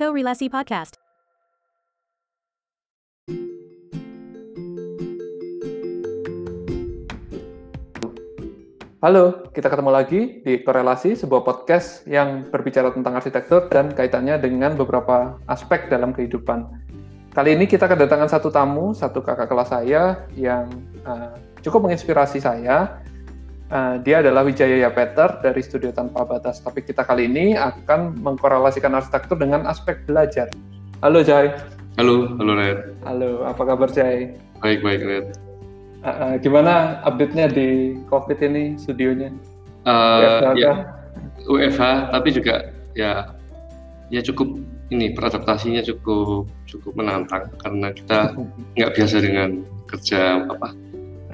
Korelasi Podcast. Halo, kita ketemu lagi di Korelasi, sebuah podcast yang berbicara tentang arsitektur dan kaitannya dengan beberapa aspek dalam kehidupan. Kali ini kita kedatangan satu tamu, satu kakak kelas saya yang uh, cukup menginspirasi saya. Uh, dia adalah Wijaya Peter dari Studio Tanpa Batas. Tapi kita kali ini akan mengkorelasikan arsitektur dengan aspek belajar. Halo Jai. Halo, halo Red. Halo, apa kabar Jai? Baik, baik Red. Uh, uh, gimana update-nya di COVID ini studionya? Uh, ya, UFH, tapi juga ya ya cukup ini beradaptasinya cukup cukup menantang karena kita nggak biasa dengan kerja apa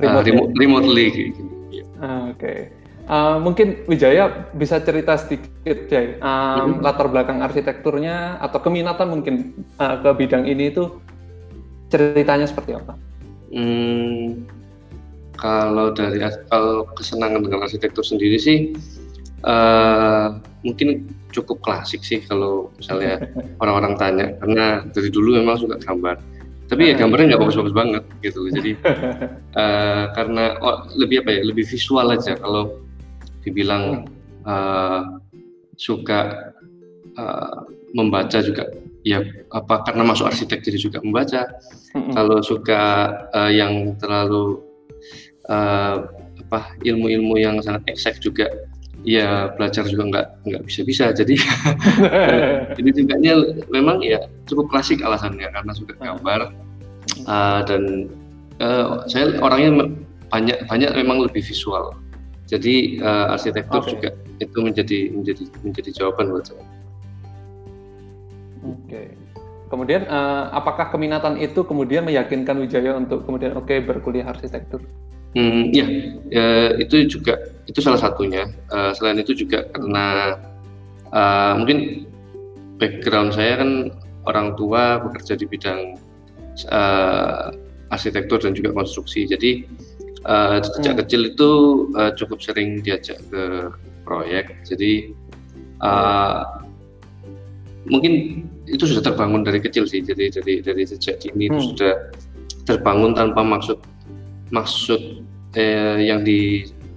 remote, uh, remote, remotely gitu. Uh, Oke. Okay. Uh, mungkin Wijaya bisa cerita sedikit, Jay, um, hmm. latar belakang arsitekturnya atau keminatan mungkin uh, ke bidang ini itu ceritanya seperti apa? Hmm, kalau dari kalau kesenangan dengan arsitektur sendiri sih uh, mungkin cukup klasik sih kalau misalnya orang-orang tanya karena dari dulu memang suka gambar tapi ya gambarnya nggak bagus-bagus banget gitu. Jadi uh, karena oh, lebih apa ya lebih visual aja. Kalau dibilang uh, suka uh, membaca juga ya apa karena masuk arsitek jadi juga membaca. Kalau suka uh, yang terlalu uh, apa ilmu-ilmu yang sangat eksak juga ya belajar juga nggak nggak bisa-bisa jadi ini juga memang ya cukup klasik alasannya karena suka gambar uh, dan uh, saya orangnya banyak banyak memang lebih visual jadi uh, arsitektur okay. juga itu menjadi menjadi menjadi jawaban buat saya. Oke. Okay. Kemudian uh, apakah keminatan itu kemudian meyakinkan Wijaya untuk kemudian oke okay, berkuliah arsitektur? Hmm, ya, ya, itu juga itu salah satunya. Uh, selain itu juga karena uh, mungkin background saya kan orang tua bekerja di bidang uh, arsitektur dan juga konstruksi. Jadi uh, sejak hmm. kecil itu uh, cukup sering diajak ke proyek. Jadi uh, mungkin itu sudah terbangun dari kecil sih. Jadi dari dari sejak dini hmm. itu sudah terbangun tanpa maksud maksud eh, yang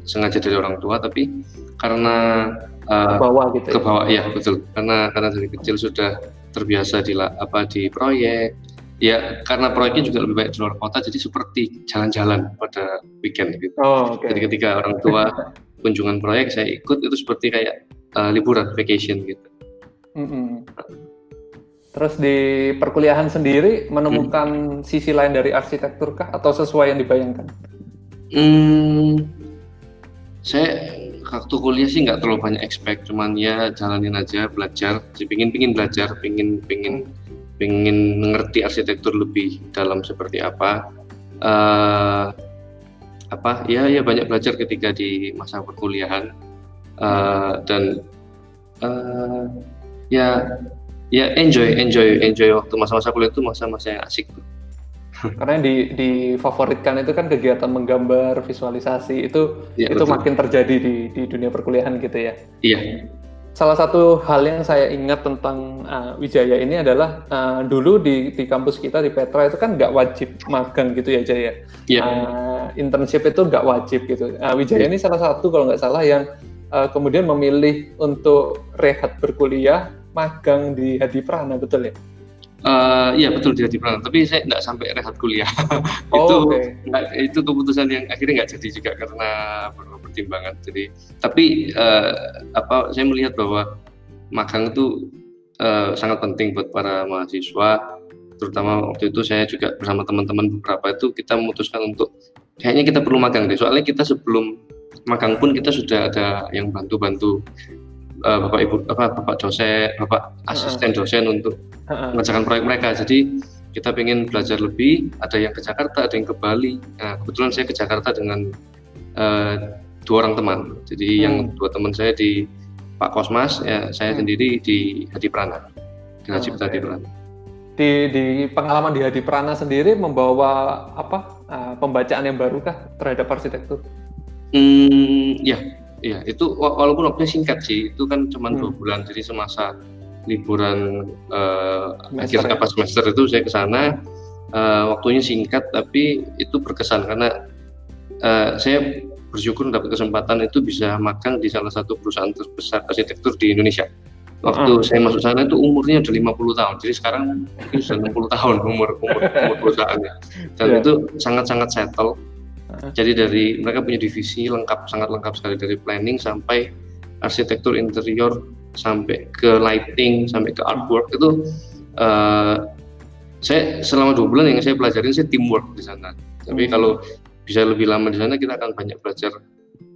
disengaja dari orang tua tapi karena uh, bawah gitu ke bawah ya betul karena karena dari kecil sudah terbiasa di apa di proyek ya karena proyeknya juga lebih banyak di luar kota jadi seperti jalan-jalan pada weekend gitu oh, okay. jadi ketika orang tua kunjungan proyek saya ikut itu seperti kayak uh, liburan vacation gitu mm -hmm. Terus di perkuliahan sendiri menemukan hmm. sisi lain dari arsitektur kah atau sesuai yang dibayangkan? Hmm, saya waktu kuliah sih nggak terlalu banyak expect, cuman ya jalanin aja belajar. Sih pingin pingin belajar, pingin pingin pingin mengerti arsitektur lebih dalam seperti apa. Uh, apa ya ya banyak belajar ketika di masa perkuliahan uh, dan uh, ya ya enjoy enjoy enjoy waktu masa-masa kuliah itu masa-masa yang asik tuh karena di difavoritkan itu kan kegiatan menggambar, visualisasi itu ya, itu betul. makin terjadi di di dunia perkuliahan gitu ya. Iya. Salah satu hal yang saya ingat tentang uh, Wijaya ini adalah uh, dulu di di kampus kita di Petra itu kan nggak wajib magang gitu ya Jaya. Iya. Uh, internship itu nggak wajib gitu. Uh, Wijaya ya. ini salah satu kalau nggak salah yang uh, kemudian memilih untuk rehat berkuliah magang di Hadi Prana betul ya? Uh, iya betul dia di tapi saya tidak sampai rehat kuliah. Oh, itu okay. Enggak, itu keputusan yang akhirnya nggak jadi juga karena pertimbangan. Jadi tapi uh, apa saya melihat bahwa magang itu uh, sangat penting buat para mahasiswa, terutama waktu itu saya juga bersama teman-teman beberapa itu kita memutuskan untuk kayaknya kita perlu magang deh. Soalnya kita sebelum magang pun kita sudah ada yang bantu-bantu uh, bapak ibu apa bapak dosen bapak asisten dosen untuk mengerjakan proyek mereka. Jadi kita ingin belajar lebih. Ada yang ke Jakarta ada yang ke Bali. Nah kebetulan saya ke Jakarta dengan uh, dua orang teman. Jadi hmm. yang dua teman saya di Pak Kosmas ya saya hmm. sendiri di Hadi Prana. Di Haji okay. Hadi Prana. Di, di pengalaman di Hadi Prana sendiri membawa apa uh, pembacaan yang baru kah terhadap arsitektur? Hmm, ya Iya, itu walaupun waktunya singkat sih, itu kan cuma hmm. dua bulan, jadi semasa liburan uh, akhir ya? apa semester itu saya ke sana uh, waktunya singkat tapi itu berkesan karena uh, saya bersyukur dapat kesempatan itu bisa magang di salah satu perusahaan terbesar arsitektur di Indonesia. Waktu uh. saya masuk sana itu umurnya udah 50 tahun, jadi sekarang mungkin sudah 60 tahun umur umur, umur perusahaannya. Dan yeah. itu sangat-sangat settle. Jadi dari mereka punya divisi lengkap, sangat lengkap sekali dari planning sampai arsitektur interior sampai ke lighting sampai ke artwork itu uh, saya selama dua bulan yang saya pelajarin saya teamwork di sana. Tapi hmm. kalau bisa lebih lama di sana kita akan banyak belajar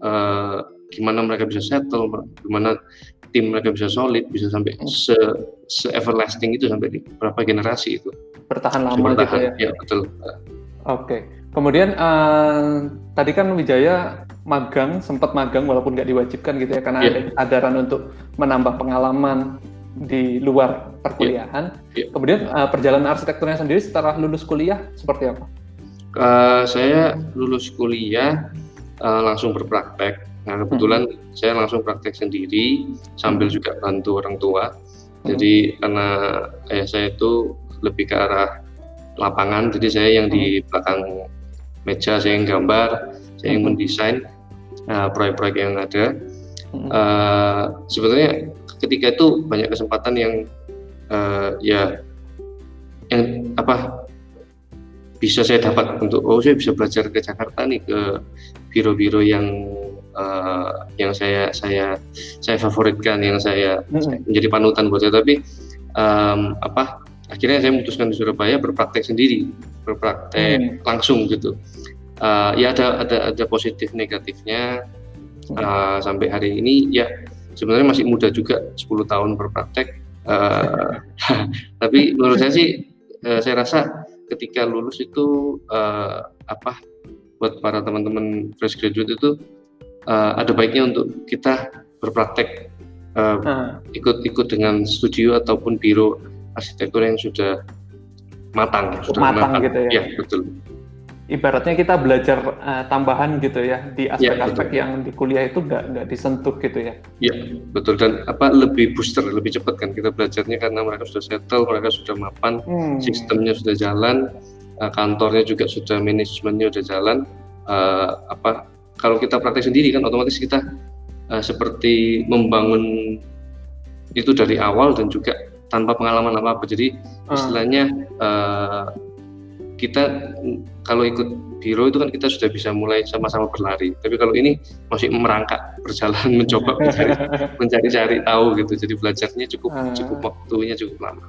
uh, gimana mereka bisa settle, gimana tim mereka bisa solid, bisa sampai hmm. se, se everlasting itu sampai di berapa generasi itu. Bertahan lama bertahan, gitu ya. Ya betul. Oke. Okay. Kemudian uh, tadi kan Wijaya magang, sempat magang walaupun nggak diwajibkan gitu ya karena yeah. ada adaran untuk menambah pengalaman di luar perkuliahan. Yeah. Yeah. Kemudian uh, perjalanan arsitekturnya sendiri setelah lulus kuliah seperti apa? Uh, saya lulus kuliah uh, langsung berpraktek. Nah kebetulan hmm. saya langsung praktek sendiri sambil hmm. juga bantu orang tua. Hmm. Jadi karena ayah saya itu lebih ke arah lapangan, jadi saya yang di hmm. belakang meja saya yang gambar, saya yang hmm. mendesain uh, proyek-proyek yang ada. Uh, sebenarnya ketika itu banyak kesempatan yang uh, ya yang apa bisa saya dapat untuk oh saya bisa belajar ke Jakarta nih ke biro-biro yang uh, yang saya saya saya favoritkan yang saya hmm. menjadi panutan buat saya tapi um, apa akhirnya saya memutuskan di Surabaya berpraktek sendiri berpraktek hmm. langsung gitu. Uh, ya ada ada ada positif negatifnya uh, sampai hari ini. Ya sebenarnya masih muda juga 10 tahun berpraktek uh, tapi menurut saya sih uh, saya rasa ketika lulus itu uh, apa buat para teman-teman fresh graduate itu uh, ada baiknya untuk kita berpraktek ikut-ikut uh, dengan studio ataupun biro arsitektur yang sudah matang, sudah matang, matang gitu ya. Ya, betul ibaratnya kita belajar uh, tambahan gitu ya di ya, aspek-aspek ya, yang di kuliah itu nggak nggak disentuh gitu ya. Iya betul dan apa lebih booster lebih cepat kan kita belajarnya karena mereka sudah settle mereka sudah mapan hmm. sistemnya sudah jalan uh, kantornya juga sudah manajemennya sudah jalan uh, apa kalau kita praktek sendiri kan otomatis kita uh, seperti membangun itu dari awal dan juga tanpa pengalaman apa apa jadi hmm. istilahnya uh, kita kalau ikut biro itu kan kita sudah bisa mulai sama-sama berlari. Tapi kalau ini masih merangkak berjalan mencoba mencari-cari tahu gitu. Jadi belajarnya cukup uh, cukup waktunya cukup lama.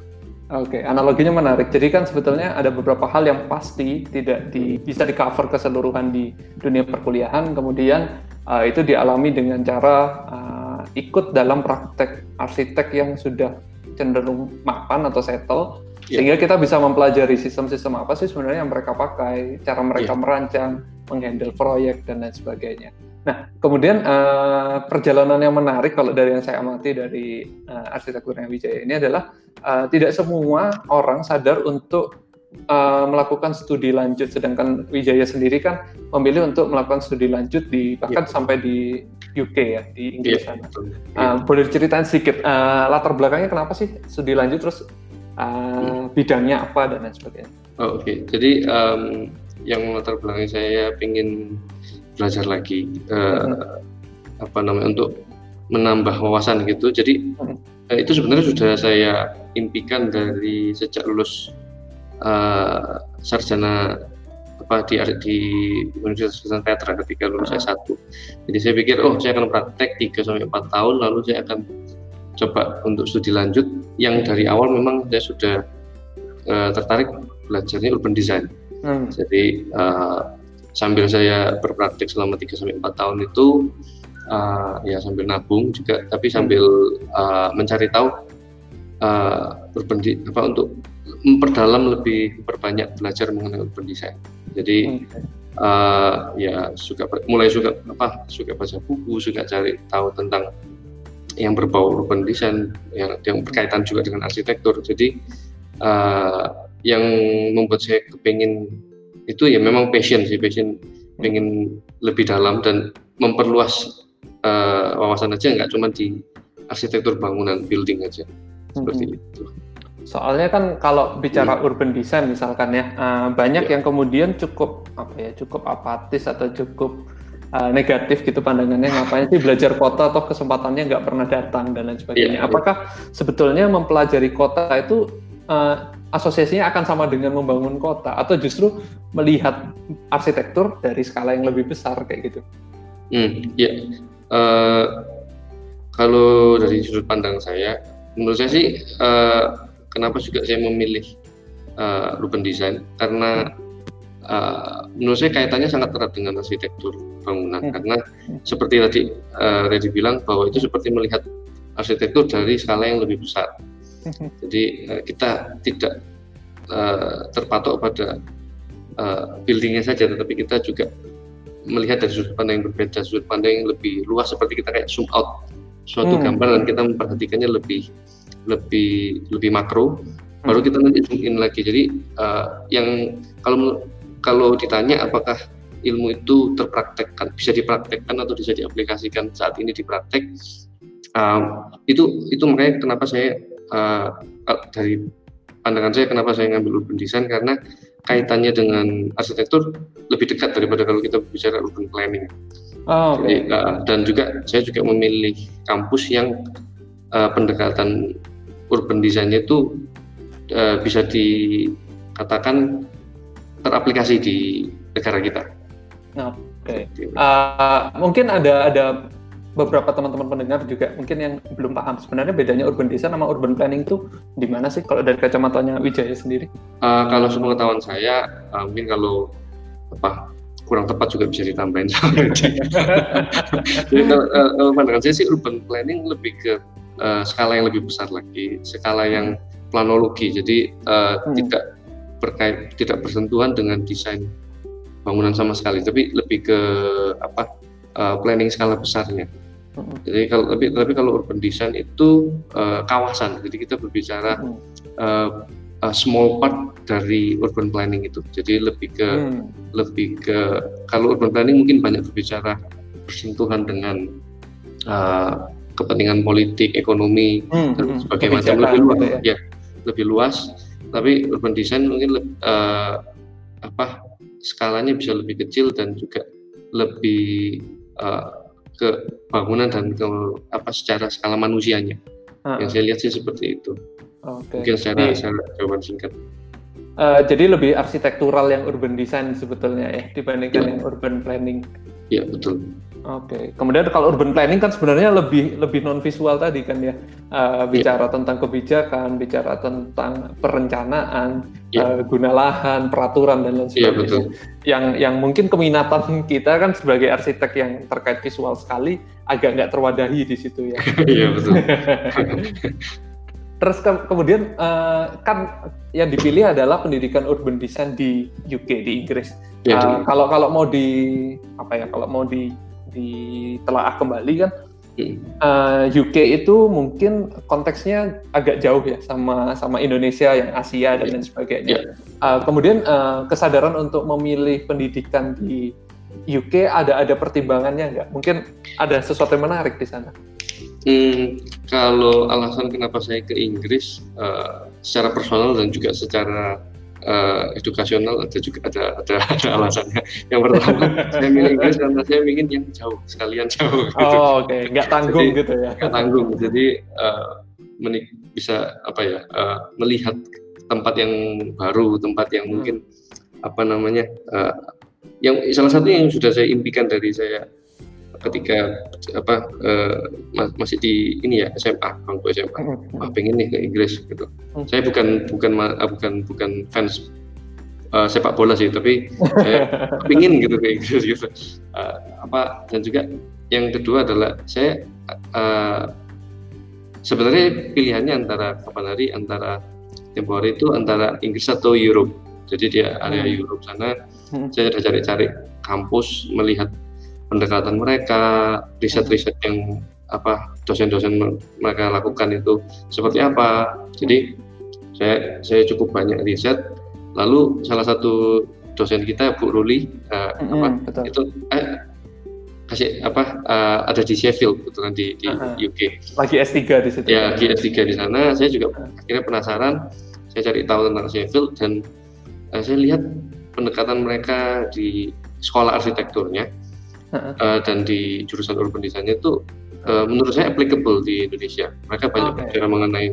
Oke, okay. analoginya menarik. Jadi kan sebetulnya ada beberapa hal yang pasti tidak di, bisa di cover keseluruhan di dunia perkuliahan. Kemudian uh, itu dialami dengan cara uh, ikut dalam praktek arsitek yang sudah cenderung mapan atau settle yeah. sehingga kita bisa mempelajari sistem-sistem apa sih sebenarnya yang mereka pakai, cara mereka yeah. merancang, menghandle proyek dan lain sebagainya. Nah, kemudian uh, perjalanan yang menarik kalau dari yang saya amati dari uh, arsitekturnya Wijaya ini adalah uh, tidak semua orang sadar untuk uh, melakukan studi lanjut, sedangkan Wijaya sendiri kan memilih untuk melakukan studi lanjut di bahkan yeah. sampai di UK ya di Inggris yeah, sana. Uh, boleh diceritain sedikit uh, latar belakangnya kenapa sih studi lanjut terus uh, bidangnya apa dan lain sebagainya. Oh, Oke, okay. jadi um, yang latar belakang saya ingin belajar lagi uh, hmm. apa namanya untuk menambah wawasan gitu. Jadi hmm. uh, itu sebenarnya sudah saya impikan dari sejak lulus uh, sarjana apa di di Universitas Kristen Petra ketika lulus hmm. S1. Jadi saya pikir oh saya akan praktek 3 sampai 4 tahun lalu saya akan coba untuk studi lanjut yang dari awal memang saya sudah uh, tertarik belajarnya urban design. Hmm. Jadi uh, sambil saya berpraktik selama 3 sampai 4 tahun itu uh, ya sambil nabung juga tapi sambil uh, mencari tahu uh, urban apa untuk memperdalam lebih berbanyak belajar mengenai urban design. Jadi hmm. uh, ya suka mulai suka apa suka baca buku, suka cari tahu tentang yang berbau urban design yang yang berkaitan juga dengan arsitektur. Jadi uh, yang membuat saya kepingin itu ya memang passion sih passion pengen lebih dalam dan memperluas uh, wawasan aja nggak cuma di arsitektur bangunan building aja. seperti hmm. itu. Soalnya kan kalau bicara hmm. urban design misalkan ya, uh, banyak ya. yang kemudian cukup apa ya, cukup apatis atau cukup uh, negatif gitu pandangannya ngapain sih belajar kota atau kesempatannya nggak pernah datang dan lain sebagainya. Ya, Apakah ya. sebetulnya mempelajari kota itu uh, asosiasinya akan sama dengan membangun kota atau justru melihat arsitektur dari skala yang lebih besar kayak gitu? Hmm, ya. Uh, kalau dari sudut pandang saya, menurut saya sih uh, kenapa juga saya memilih uh, urban design karena uh, menurut saya kaitannya sangat erat dengan arsitektur bangunan hmm. karena seperti tadi uh, Reddy bilang bahwa itu seperti melihat arsitektur dari skala yang lebih besar. Hmm. Jadi uh, kita tidak uh, terpatok pada uh, buildingnya saja, tetapi kita juga melihat dari sudut pandang yang berbeda, sudut pandang yang lebih luas seperti kita kayak zoom out suatu hmm. gambar dan kita memperhatikannya lebih lebih lebih makro hmm. baru kita nanti zoom in lagi jadi uh, yang kalau kalau ditanya apakah ilmu itu terpraktekkan bisa dipraktekkan atau bisa diaplikasikan saat ini di praktek uh, itu itu makanya kenapa saya uh, dari pandangan saya kenapa saya ngambil urban design karena kaitannya dengan arsitektur lebih dekat daripada kalau kita bicara urban planning. Oh, okay. Jadi, uh, dan juga saya juga memilih kampus yang uh, pendekatan urban design itu uh, bisa dikatakan teraplikasi di negara kita. Oke. Okay. Uh, mungkin ada ada beberapa teman-teman pendengar juga mungkin yang belum paham sebenarnya bedanya urban design sama urban planning itu di mana sih kalau dari kacamatanya Wijaya sendiri? Uh, kalau sepengetahuan saya uh, mungkin kalau apa kurang tepat juga bisa ditambahin. Jadi kalau, uh, pandangan saya sih urban planning lebih ke uh, skala yang lebih besar lagi, skala yang planologi. Jadi uh, hmm. tidak berkait, tidak bersentuhan dengan desain bangunan sama sekali, tapi lebih ke apa uh, planning skala besarnya. Hmm. Jadi kalau tapi tapi kalau urban design itu uh, kawasan. Jadi kita berbicara hmm. uh, uh, small part dari urban planning itu. Jadi lebih ke hmm. lebih ke kalau urban planning mungkin banyak berbicara bersentuhan dengan uh, kepentingan politik, ekonomi hmm, dan hmm. sebagainya macam lebih luas gitu ya. ya lebih luas tapi urban design mungkin lebih, uh, apa skalanya bisa lebih kecil dan juga lebih uh, ke bangunan dan ke apa secara skala manusianya hmm. yang saya lihat sih seperti itu okay. mungkin secara, jadi, secara jawaban singkat uh, jadi lebih arsitektural yang urban design sebetulnya ya dibandingkan ya. yang urban planning ya betul Oke, okay. kemudian kalau urban planning kan sebenarnya lebih lebih non visual tadi kan ya, uh, bicara yeah. tentang kebijakan, bicara tentang perencanaan, yeah. Iya. uh, guna lahan, peraturan dan lain iya, sebagainya. Yeah, betul. Yang yang mungkin keminatan kita kan sebagai arsitek yang terkait visual sekali agak nggak terwadahi di situ ya. Iya betul. Terus ke kemudian uh, kan yang dipilih adalah pendidikan urban design di UK di Inggris. Yeah, uh, kalau kalau mau di apa ya kalau mau di ditelaah kembali kan hmm. uh, eh, UK itu mungkin konteksnya agak jauh ya sama sama Indonesia yang Asia dan lain sebagainya. Yeah. Uh, kemudian uh, kesadaran untuk memilih pendidikan di UK ada ada pertimbangannya nggak? Mungkin ada sesuatu yang menarik di sana. Hmm, kalau alasan kenapa saya ke Inggris uh, secara personal dan juga secara uh, edukasional ada juga ada ada, ada alasannya. Yang pertama saya milih Inggris karena saya ingin yang jauh sekalian jauh. Gitu. Oh oke, okay. nggak tanggung jadi, gitu ya? Nggak tanggung, jadi uh, menik bisa apa ya uh, melihat tempat yang baru, tempat yang hmm. mungkin apa namanya uh, yang salah satu yang sudah saya impikan dari saya ketika apa uh, masih di ini ya SMA bangku SMA hmm. wah pengen nih ke Inggris gitu hmm. saya bukan bukan uh, bukan bukan fans uh, sepak bola sih tapi saya pengen gitu ke Inggris gitu uh, apa dan juga yang kedua adalah saya uh, sebenarnya pilihannya antara kapan hari antara tempo hari itu antara Inggris atau Europe jadi dia area hmm. Europe sana saya sudah cari-cari kampus melihat pendekatan mereka, riset-riset yang apa dosen-dosen mereka lakukan itu seperti apa. Jadi saya saya cukup banyak riset. Lalu salah satu dosen kita Bu Ruli uh, mm -hmm, apa betul. itu eh, kasih apa uh, ada di Sheffield kebetulan di, di uh -huh. UK. Lagi S3 di situ. Ya, di S3 di sana. Saya juga akhirnya penasaran. Saya cari tahu tentang Sheffield dan uh, saya lihat pendekatan mereka di sekolah arsitekturnya uh uh, dan di jurusan urban design itu uh, menurut saya applicable di Indonesia. Mereka banyak okay. bicara mengenai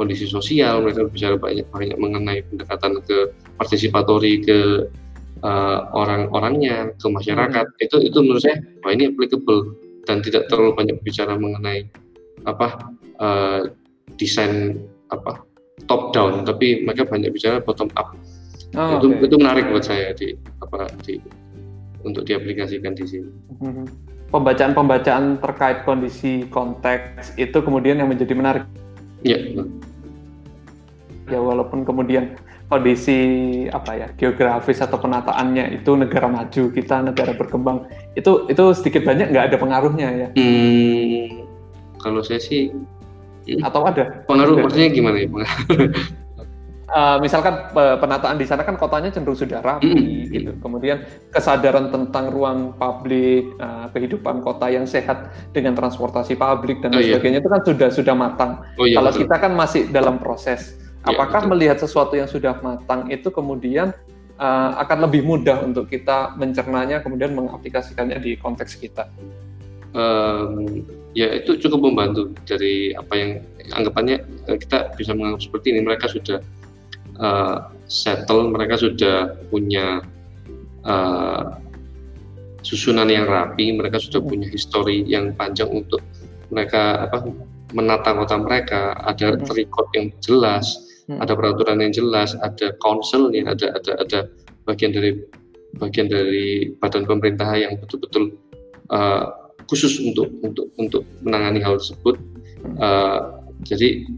kondisi sosial, mereka bicara banyak banyak mengenai pendekatan ke partisipatori ke uh, orang-orangnya ke masyarakat hmm. itu itu menurut saya wah ini applicable dan tidak terlalu banyak bicara mengenai apa uh, desain apa top down tapi mereka banyak bicara bottom up oh, itu okay. itu menarik buat saya di apa di untuk diaplikasikan di sini. Hmm. Pembacaan-pembacaan terkait kondisi konteks itu kemudian yang menjadi menarik. Ya. Ya walaupun kemudian kondisi apa ya geografis atau penataannya itu negara maju kita negara berkembang itu itu sedikit banyak nggak ada pengaruhnya ya hmm, kalau saya sih atau ada pengaruh maksudnya gimana ya uh, misalkan penataan di sana kan kotanya cenderung sudah rapi mm gitu kemudian kesadaran tentang ruang publik uh, kehidupan kota yang sehat dengan transportasi publik dan oh, iya. sebagainya itu kan sudah sudah matang oh, iya, kalau betul. kita kan masih dalam proses Ya, Apakah ya, melihat sesuatu yang sudah matang itu kemudian uh, akan lebih mudah untuk kita mencernanya kemudian mengaplikasikannya di konteks kita? Um, ya itu cukup membantu dari apa yang anggapannya eh, kita bisa menganggap seperti ini mereka sudah uh, settle mereka sudah punya uh, susunan yang rapi mereka sudah hmm. punya histori yang panjang untuk mereka apa menata kota mereka ada hmm. record yang jelas hmm. ada peraturan yang jelas, ada konselnya, ada ada ada bagian dari bagian dari badan pemerintah yang betul-betul uh, khusus untuk untuk untuk menangani hal tersebut. Uh, jadi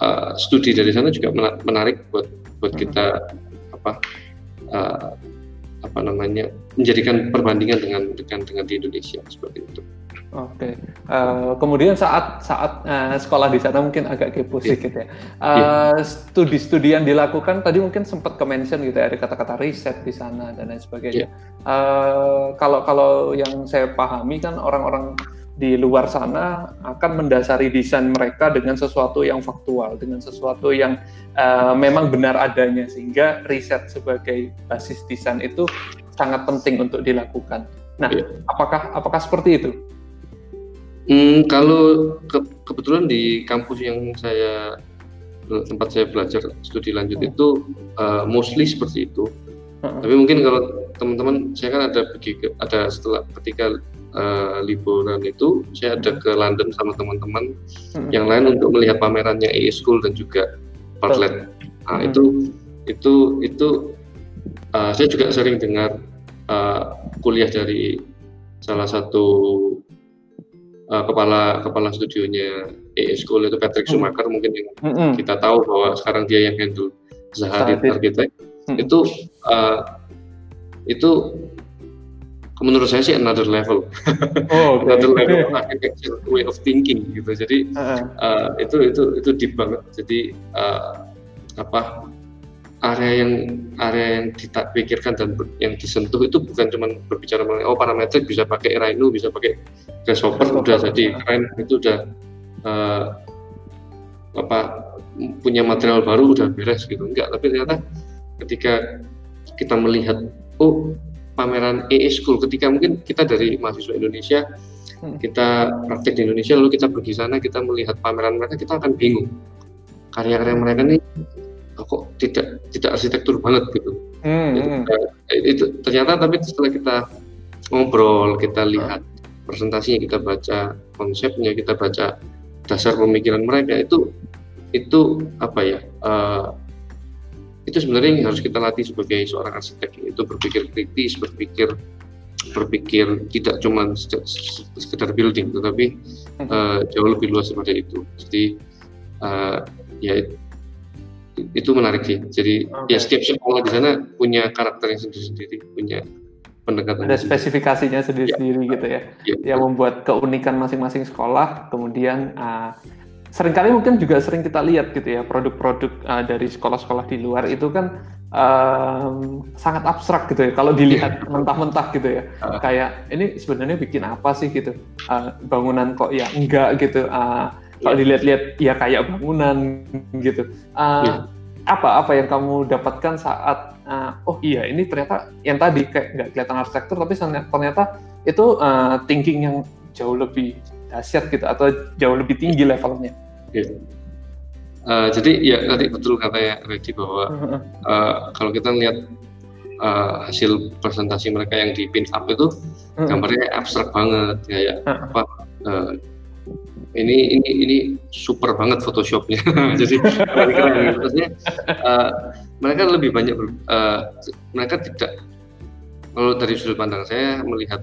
uh, studi dari sana juga menarik buat buat hmm. kita apa uh, apa namanya menjadikan perbandingan dengan dengan dengan di Indonesia seperti itu. Oke. Okay. Uh, kemudian saat saat uh, sekolah di sana mungkin agak kepo yeah. sedikit ya. Uh, yeah. Studi-studi yang dilakukan tadi mungkin sempat ke mention gitu ya ada kata-kata riset di sana dan lain sebagainya. Yeah. Uh, kalau kalau yang saya pahami kan orang-orang di luar sana akan mendasari desain mereka dengan sesuatu yang faktual, dengan sesuatu yang uh, memang benar adanya sehingga riset sebagai basis desain itu sangat penting untuk dilakukan. Nah, yeah. apakah apakah seperti itu? Hmm, kalau ke, kebetulan di kampus yang saya tempat saya belajar studi lanjut hmm. itu uh, mostly seperti itu. Hmm. Tapi mungkin kalau teman-teman saya kan ada ada setelah ketika uh, liburan itu saya ada ke London sama teman-teman hmm. yang lain untuk melihat pamerannya e School dan juga Bartlett. Nah, hmm. itu itu itu uh, saya juga sering dengar uh, kuliah dari salah satu uh, kepala kepala studionya EE School itu Patrick hmm. Schumacher mungkin yang hmm. kita tahu bahwa sekarang dia yang handle Zahari Architect hmm. itu uh, itu menurut saya sih another level, oh, okay. another level of architecture way of thinking gitu. Jadi uh-huh. uh, itu itu itu deep banget. Jadi uh, apa area yang area yang kita pikirkan dan yang disentuh itu bukan cuma berbicara mengenai oh parameter bisa pakai Rhino bisa pakai Grasshopper udah jadi keren itu udah uh, apa punya material baru udah beres gitu enggak tapi ternyata ketika kita melihat oh pameran EE School ketika mungkin kita dari mahasiswa Indonesia hmm. kita praktek di Indonesia lalu kita pergi sana kita melihat pameran mereka kita akan bingung karya-karya mereka ini kok tidak tidak arsitektur banget gitu. Hmm, itu, hmm. itu ternyata tapi setelah kita ngobrol, kita lihat presentasinya, kita baca konsepnya, kita baca dasar pemikiran mereka itu itu apa ya? Uh, itu sebenarnya yang harus kita latih sebagai seorang arsitek itu berpikir kritis, berpikir berpikir tidak cuma sekedar building, tetapi uh, jauh lebih luas daripada itu. Jadi uh, ya itu menarik sih. Jadi okay. ya setiap sekolah di sana punya karakter yang sendiri-sendiri, punya pendekatan. Ada spesifikasinya sendiri-sendiri ya. gitu ya, ya, yang membuat keunikan masing-masing sekolah. Kemudian uh, sering kali mungkin juga sering kita lihat gitu ya produk-produk uh, dari sekolah-sekolah di luar itu kan um, sangat abstrak gitu ya kalau dilihat iya. mentah-mentah gitu ya. Uh. kayak ini sebenarnya bikin apa sih? gitu. Uh, bangunan kok ya enggak? gitu. Uh, kalau dilihat-lihat ya kayak bangunan gitu. Uh, yeah. apa apa yang kamu dapatkan saat uh, oh iya ini ternyata yang tadi kayak nggak kelihatan arsitektur tapi ternyata itu uh, thinking yang jauh lebih dahsyat gitu atau jauh lebih tinggi levelnya yeah Uh, jadi ya tadi betul kata ya Reddy bahwa uh, kalau kita lihat uh, hasil presentasi mereka yang di pin up itu gambarnya abstrak banget kayak uh, apa uh, ini ini ini super banget Photoshopnya. Jadi keren. Maksudnya uh, mereka lebih banyak uh, mereka tidak kalau dari sudut pandang saya melihat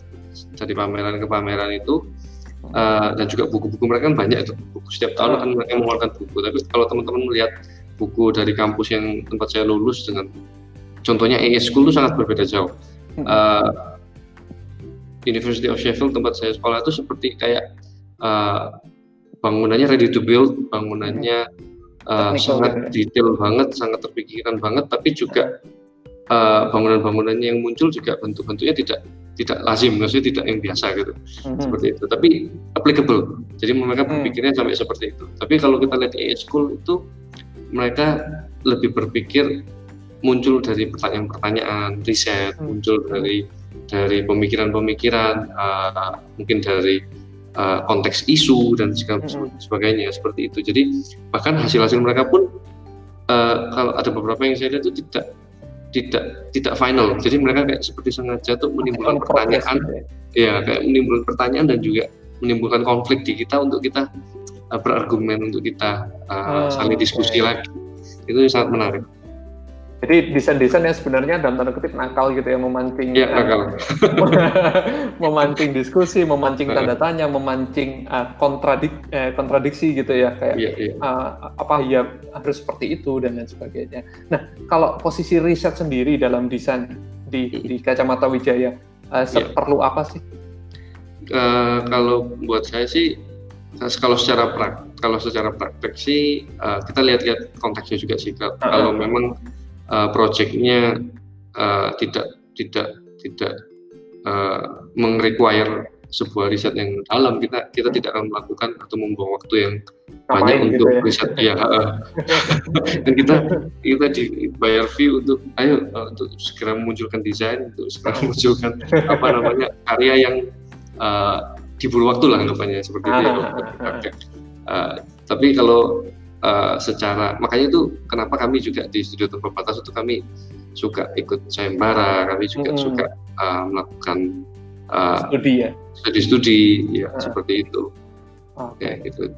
dari pameran ke pameran itu uh, dan juga buku-buku mereka kan banyak itu. Buku setiap tahun kan mereka mengeluarkan buku. Tapi kalau teman-teman melihat buku dari kampus yang tempat saya lulus dengan contohnya AS School itu sangat berbeda jauh. Uh, University of Sheffield tempat saya sekolah itu seperti kayak uh, bangunannya ready to build bangunannya uh, sangat detail banget sangat terpikirkan banget tapi juga uh, bangunan-bangunannya yang muncul juga bentuk-bentuknya tidak tidak lazim, maksudnya tidak yang biasa gitu, mm-hmm. seperti itu. Tapi applicable, jadi mereka mm. berpikirnya mm. sampai seperti itu. Tapi kalau kita lihat di school itu mereka lebih berpikir muncul dari pertanyaan-pertanyaan, riset, mm. muncul dari dari pemikiran-pemikiran, uh, mungkin dari uh, konteks isu dan segala mm. sebagainya seperti itu. Jadi bahkan hasil-hasil mereka pun uh, kalau ada beberapa yang saya lihat itu tidak tidak tidak final. Jadi mereka kayak seperti sengaja tuh menimbulkan pertanyaan, ya. kayak menimbulkan pertanyaan dan juga menimbulkan konflik di kita untuk kita uh, berargumen untuk kita uh, oh, saling diskusi okay. lagi. Itu sangat menarik. Jadi desain-desain yang sebenarnya dalam tanda kutip nakal gitu ya memancing ya, nakal. memancing diskusi, memancing tanda tanya, memancing uh, kontradik eh, kontradiksi gitu ya kayak ya, ya. Uh, apa ya harus seperti itu dan lain sebagainya. Nah kalau posisi riset sendiri dalam desain di di kacamata Wijaya uh, ya. perlu apa sih? Uh, kalau buat saya sih kalau secara prak kalau secara praktek sih uh, kita lihat-lihat konteksnya juga sih kalau, uh -huh. kalau memang uh, projectnya uh, tidak tidak tidak uh, mengrequire sebuah riset yang dalam. Kita kita tidak akan melakukan atau membuang waktu yang banyak gitu untuk ya? riset. Ya dan kita kita dibayar fee untuk ayo uh, untuk segera memunculkan desain untuk segera memunculkan apa namanya karya yang uh, diburu waktu lah anggapannya seperti itu. Ya, uh, tapi kalau uh, secara makanya itu kenapa kami juga di studio terbatas itu kami suka ikut sayembara kami juga hmm. suka uh, melakukan uh, studi ya studi-studi ya uh. seperti itu okay. ya gitu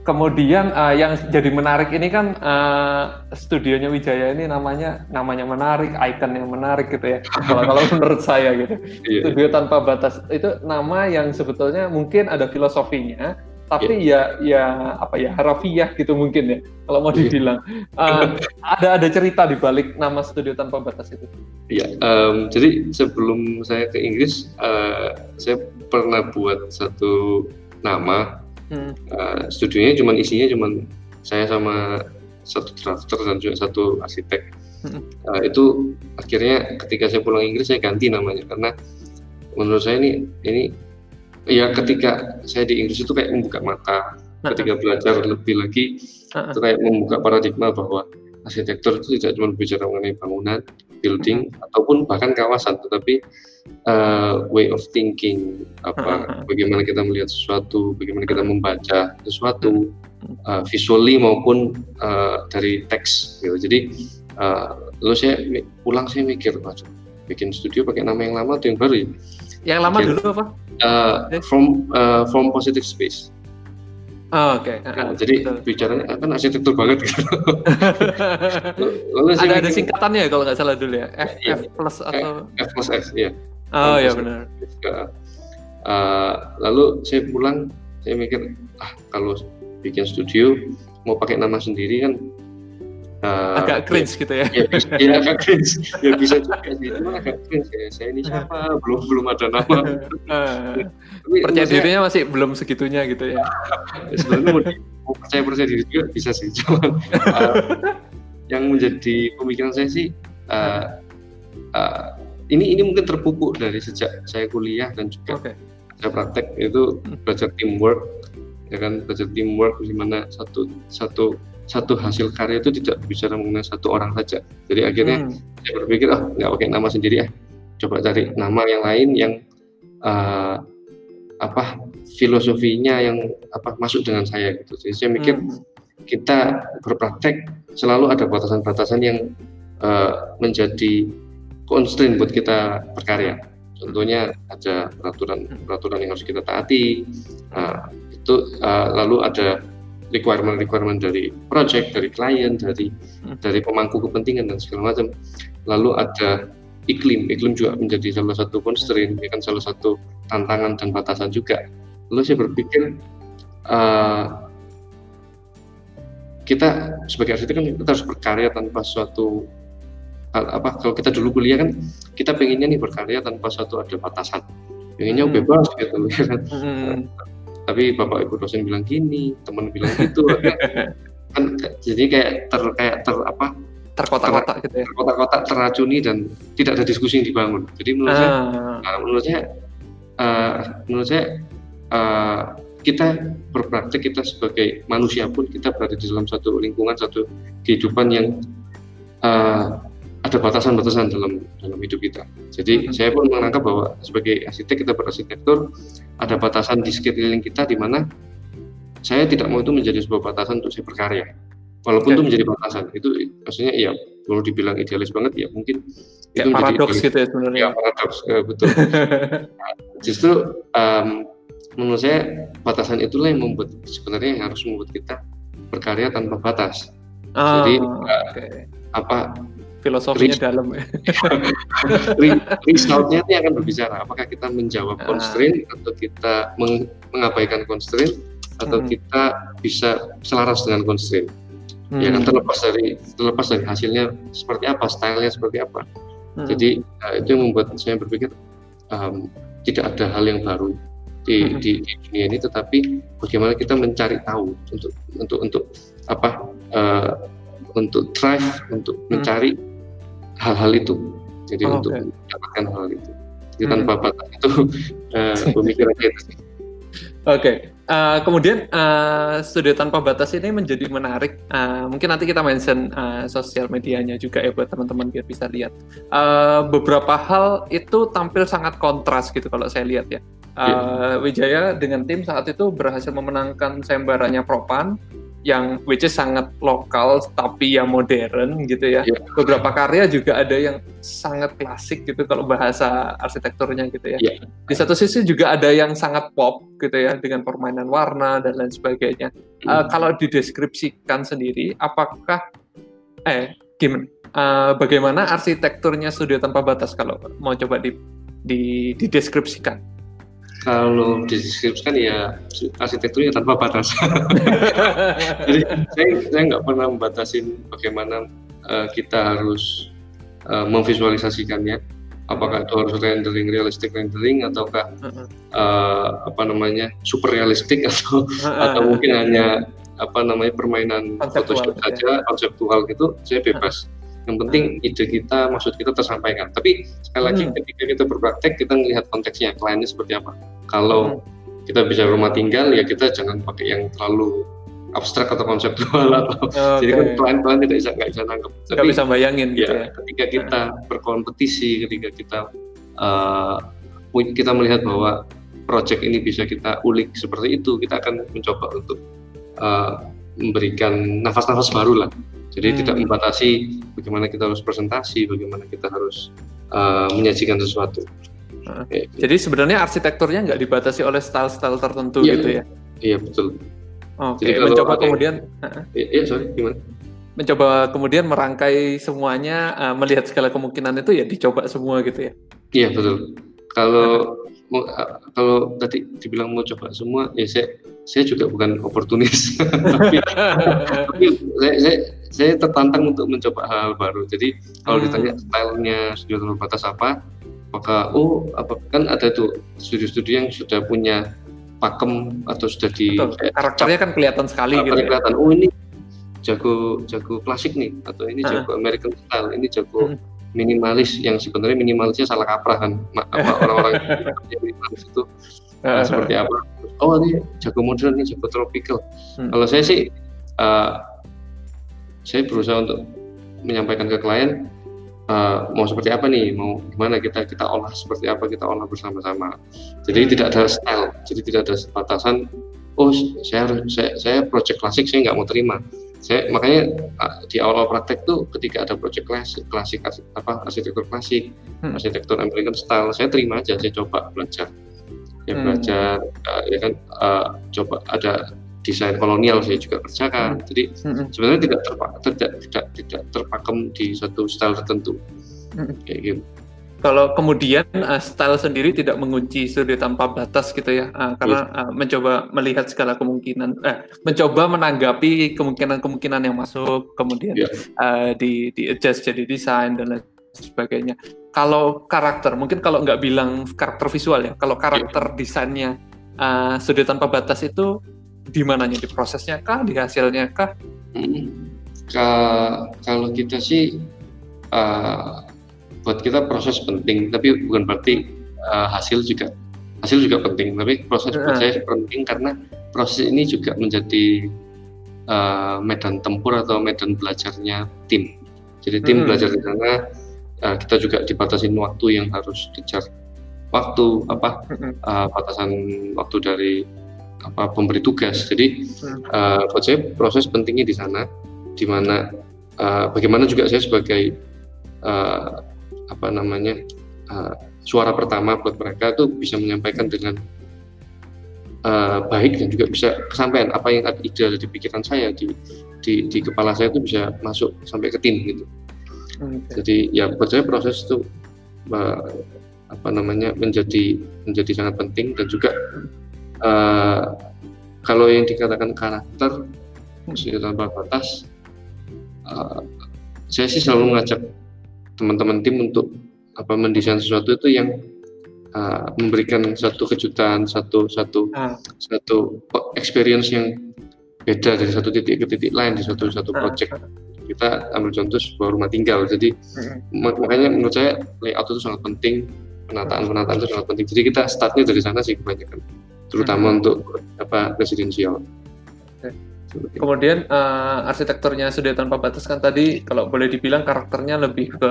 kemudian uh, yang jadi menarik ini kan uh, studionya Wijaya ini namanya namanya menarik, icon yang menarik gitu ya. kalau kalau menurut saya gitu. Yeah. Studio tanpa batas itu nama yang sebetulnya mungkin ada filosofinya, tapi yeah. ya ya apa ya harafiah gitu mungkin ya kalau mau iya. dibilang uh, ada ada cerita di balik nama studio tanpa batas itu iya um, jadi sebelum saya ke Inggris uh, saya pernah buat satu nama hmm. uh, studionya cuman isinya cuman saya sama satu drafter dan juga satu arsitek hmm. uh, itu akhirnya ketika saya pulang Inggris saya ganti namanya karena menurut saya ini ini ya ketika saya di Inggris itu kayak membuka mata. Ketika belajar lebih lagi itu kayak membuka paradigma bahwa arsitektur itu tidak cuma bicara mengenai bangunan, building ataupun bahkan kawasan, tetapi uh, way of thinking apa bagaimana kita melihat sesuatu, bagaimana kita membaca sesuatu uh, visually maupun uh, dari teks gitu. Jadi uh, lalu saya pulang saya mikir, bikin studio pakai nama yang lama atau yang baru ya? Yang lama dulu apa? Uh, from uh, from positive space. Oh, Oke. Okay. Nah, jadi betul. bicaranya kan arsitektur banget gitu. Lalu ada ada singkatannya ya kalau nggak salah dulu ya. F, ya, F plus atau F plus F ya. Oh ya benar. Uh, lalu saya pulang saya mikir ah kalau bikin studio mau pakai nama sendiri kan uh, agak cringe ya, gitu ya. Ya, bisa, ya agak cringe. Ya bisa juga sih, cuma agak cringe ya. Saya ini siapa? Belum belum ada nama. Uh, percaya dirinya masih belum segitunya gitu ya. ya sebenarnya mau, mau percaya percaya diri juga bisa sih, cuman uh, yang menjadi pemikiran saya sih uh, uh, ini ini mungkin terpupuk dari sejak saya kuliah dan juga okay. saya praktek itu belajar teamwork ya kan belajar teamwork gimana satu satu satu hasil karya itu tidak bicara mengenai satu orang saja. Jadi akhirnya hmm. saya berpikir, oh nggak pakai nama sendiri ya, coba cari nama yang lain yang uh, apa filosofinya yang apa masuk dengan saya gitu. Jadi saya mikir hmm. kita berpraktek selalu ada batasan-batasan yang uh, menjadi constraint buat kita berkarya. Contohnya ada peraturan-peraturan yang harus kita taati. Nah, itu uh, lalu ada requirement-requirement dari project, dari klien, dari hmm. dari pemangku kepentingan dan segala macam. Lalu ada iklim, iklim juga menjadi salah satu constraint, ya kan salah satu tantangan dan batasan juga. Lalu saya berpikir uh, kita sebagai arsitek kan kita harus berkarya tanpa suatu apa kalau kita dulu kuliah kan kita pengennya nih berkarya tanpa suatu ada batasan pengennya hmm. bebas gitu ya kan hmm tapi bapak ibu dosen bilang gini teman bilang gitu kan jadi kayak ter kayak ter apa? Terkotak-kotak gitu ya? Terkotak-kotak teracuni dan tidak ada diskusi yang dibangun. Jadi menurut saya uh, menurut saya uh, menurut saya uh, kita berpraktek kita sebagai manusia pun kita berada di dalam satu lingkungan satu kehidupan yang uh, ada batasan-batasan dalam dalam hidup kita. Jadi hmm. saya pun menangkap bahwa sebagai arsitek kita berarsitektur ada batasan di sekeliling kita di mana saya tidak mau itu menjadi sebuah batasan untuk saya berkarya. Walaupun okay. itu menjadi batasan, itu maksudnya ya kalau dibilang idealis banget ya mungkin ya, itu paradoks gitu ya sebenarnya. Ya paradoks uh, betul. nah, justru um, menurut saya batasan itulah yang membuat sebenarnya yang harus membuat kita berkarya tanpa batas. Oh, Jadi uh, okay. apa filosofinya Rich, dalam ya. Resultnya ini akan berbicara apakah kita menjawab ah. constraint atau kita meng, mengabaikan constraint atau hmm. kita bisa selaras dengan constraint. Hmm. Ya kan hmm. terlepas dari terlepas dari hasilnya seperti apa, stylenya seperti apa. Hmm. Jadi uh, itu yang membuat saya berpikir um, tidak ada hal yang baru di, hmm. di, di dunia ini, tetapi bagaimana kita mencari tahu untuk untuk untuk apa uh, untuk drive untuk hmm. Hal-hal itu jadi oh, untuk okay. mendapatkan hal itu jadi hmm. tanpa batas itu uh, pemikirannya itu Oke, okay. uh, eh, kemudian uh, studio tanpa batas ini menjadi menarik. Uh, mungkin nanti kita mention uh, sosial medianya juga ya buat teman-teman biar bisa lihat. Uh, beberapa hal itu tampil sangat kontras gitu kalau saya lihat ya. Uh, yeah. Wijaya dengan tim saat itu berhasil memenangkan sayembaranya Propan yang which is sangat lokal tapi ya modern gitu ya. Yeah. Beberapa karya juga ada yang sangat klasik gitu kalau bahasa arsitekturnya gitu ya. Yeah. Di satu sisi juga ada yang sangat pop gitu ya dengan permainan warna dan lain sebagainya. Mm. Uh, kalau dideskripsikan sendiri, apakah eh gimana? Uh, bagaimana arsitekturnya studio tanpa batas kalau mau coba di, di dideskripsikan? Kalau dideskripsikan ya arsitekturnya tanpa batas. Jadi saya saya nggak pernah membatasin bagaimana uh, kita harus uh, memvisualisasikannya. Apakah itu harus rendering realistik rendering ataukah uh, apa namanya super realistik atau atau mungkin hanya apa namanya permainan Photoshop gitu ya. saja konseptual gitu saya bebas. Yang penting ide kita, maksud kita tersampaikan. Tapi sekali lagi hmm. ketika kita berpraktek, kita melihat konteksnya, kliennya seperti apa. Kalau hmm. kita bisa rumah tinggal, ya kita jangan pakai yang terlalu abstrak atau konseptual atau okay. jadi kan klien-klien tidak bisa nggak bisa nangkep. Nggak bisa bayangin ya, gitu ya. Ketika kita hmm. berkompetisi, ketika kita uh, kita melihat bahwa project ini bisa kita ulik seperti itu, kita akan mencoba untuk uh, memberikan nafas-nafas baru lah jadi hmm. tidak membatasi bagaimana kita harus presentasi, bagaimana kita harus uh, menyajikan sesuatu. Uh, Jadi sebenarnya arsitekturnya nggak dibatasi oleh style-style tertentu iya, gitu ya? Iya betul. Oke, okay. mencoba ada, kemudian. Iya, iya, sorry, gimana? Mencoba kemudian merangkai semuanya, uh, melihat segala kemungkinan itu ya dicoba semua gitu ya? Iya betul. Kalau kalau tadi dibilang mau coba semua, ya saya saya juga bukan oportunis, tapi, tapi saya, saya saya tertantang untuk mencoba hal, -hal baru. Jadi kalau hmm. ditanya stylenya studio terbatas apa, maka oh apa kan ada tuh studio-studio yang sudah punya pakem atau sudah di Betul. karakternya kan kelihatan sekali gitu. Ya. kelihatan. Oh ini jago jago klasik nih atau ini uh. jago American style, ini jago hmm. Minimalis yang sebenarnya minimalisnya salah kaprah kan apa orang-orang yang minimalis itu. Uh, seperti apa? Oh ini jago modern ini jago tropical. Hmm. kalau saya sih uh, saya berusaha untuk menyampaikan ke klien uh, mau seperti apa nih mau gimana kita kita olah seperti apa kita olah bersama-sama. Jadi hmm. tidak ada style jadi tidak ada batasan. Oh saya saya saya project klasik saya nggak mau terima saya makanya di awal praktek tuh ketika ada project klasik klasik apa arsitektur klasik hmm. arsitektur American style saya terima aja saya coba belajar ya hmm. belajar uh, ya kan uh, coba ada desain kolonial saya juga kerjakan. Hmm. Jadi hmm. sebenarnya tidak terpak tidak tidak tidak terpakem di satu style tertentu. Hmm. Kayak gitu. Kalau kemudian uh, style sendiri tidak mengunci sudut tanpa batas gitu ya, uh, karena uh, mencoba melihat segala kemungkinan, eh, mencoba menanggapi kemungkinan-kemungkinan yang masuk, kemudian yeah. uh, di di adjust jadi desain dan lain sebagainya. Kalau karakter, mungkin kalau nggak bilang karakter visual ya, kalau karakter yeah. desainnya uh, sudut tanpa batas itu di mananya di prosesnya kah di hasilnya kah hmm. kalau kita sih uh, buat kita proses penting tapi bukan berarti uh, hasil juga hasil juga penting tapi proses buat saya penting karena proses ini juga menjadi uh, medan tempur atau medan belajarnya tim. Jadi tim hmm. belajar di sana uh, kita juga dibatasin waktu yang harus kejar waktu apa uh, batasan waktu dari apa pemberi tugas. Jadi uh, buat saya proses pentingnya di sana, di mana uh, bagaimana juga saya sebagai uh, apa namanya uh, suara pertama buat mereka itu bisa menyampaikan dengan uh, baik dan juga bisa kesampaian apa yang ada ide di pikiran saya di di, di kepala saya itu bisa masuk sampai ke tim gitu. Okay. Jadi ya buat saya proses itu uh, apa namanya menjadi menjadi sangat penting dan juga uh, kalau yang dikatakan karakter sudah tanpa batas uh, saya sih selalu mengajak teman-teman tim untuk apa mendesain sesuatu itu yang uh, memberikan satu kejutan satu satu uh. satu experience yang beda dari satu titik ke titik lain di satu satu project kita ambil contoh sebuah rumah tinggal jadi mak makanya menurut saya layout itu sangat penting penataan penataan itu sangat penting jadi kita startnya dari sana sih kebanyakan terutama hmm. untuk apa residensial. Kemudian uh, arsitekturnya sudah tanpa batas kan tadi kalau boleh dibilang karakternya lebih ke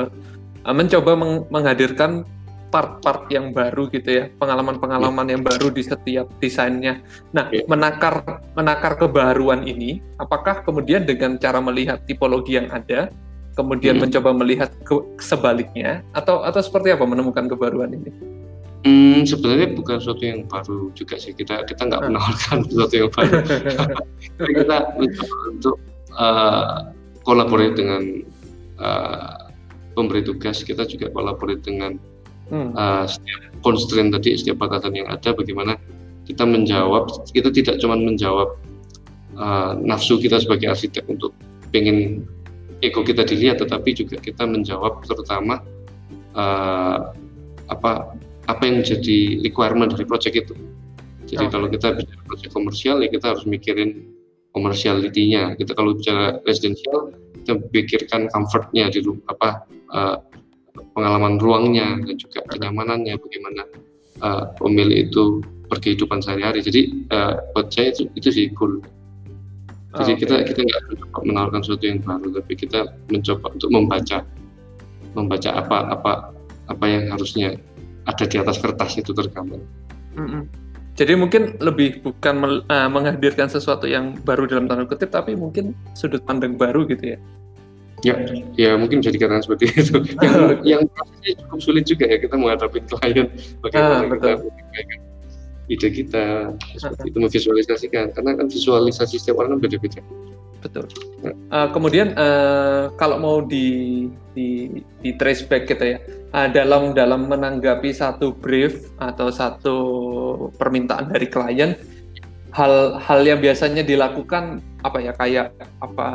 uh, mencoba meng menghadirkan part-part yang baru gitu ya, pengalaman-pengalaman yeah. yang baru di setiap desainnya. Nah, yeah. menakar menakar kebaruan ini, apakah kemudian dengan cara melihat tipologi yang ada, kemudian hmm. mencoba melihat ke sebaliknya, atau atau seperti apa menemukan kebaruan ini? Hmm, sebenarnya bukan sesuatu yang baru juga sih kita kita nggak hmm. menawarkan sesuatu yang baru. Tapi kita mencoba untuk uh, kolaborasi dengan uh, pemberi tugas kita juga kolaborasi dengan hmm. uh, setiap constraint tadi setiap batasan yang ada bagaimana kita menjawab kita tidak cuma menjawab uh, nafsu kita sebagai arsitek untuk pengen ego kita dilihat tetapi juga kita menjawab terutama uh, apa apa yang jadi requirement dari project itu. Jadi oh. kalau kita bicara project komersial ya kita harus mikirin komersialitinya. Kita kalau bicara residential kita pikirkan comfortnya di apa uh, pengalaman ruangnya dan juga kenyamanannya bagaimana uh, pemilik itu berkehidupan sehari-hari. Jadi uh, buat saya itu, itu sih cool. Jadi oh, okay. kita kita nggak mencoba menawarkan sesuatu yang baru, tapi kita mencoba untuk membaca membaca apa apa apa yang harusnya ada di atas kertas itu tergambar. Mm-hmm. Jadi mungkin lebih bukan uh, menghadirkan sesuatu yang baru dalam tanda kutip, tapi mungkin sudut pandang baru gitu ya. Ya, ya mungkin jadi karena seperti itu. yang yang prosesnya cukup sulit juga ya kita menghadapi klien bagaimana ah, kita ide kita seperti itu memvisualisasikan karena kan visualisasi setiap orang kan beda-beda. Betul. Ya. Uh, kemudian uh, kalau mau di di di trace back gitu ya, uh, dalam dalam menanggapi satu brief atau satu permintaan dari klien hal-hal yang biasanya dilakukan apa ya kayak apa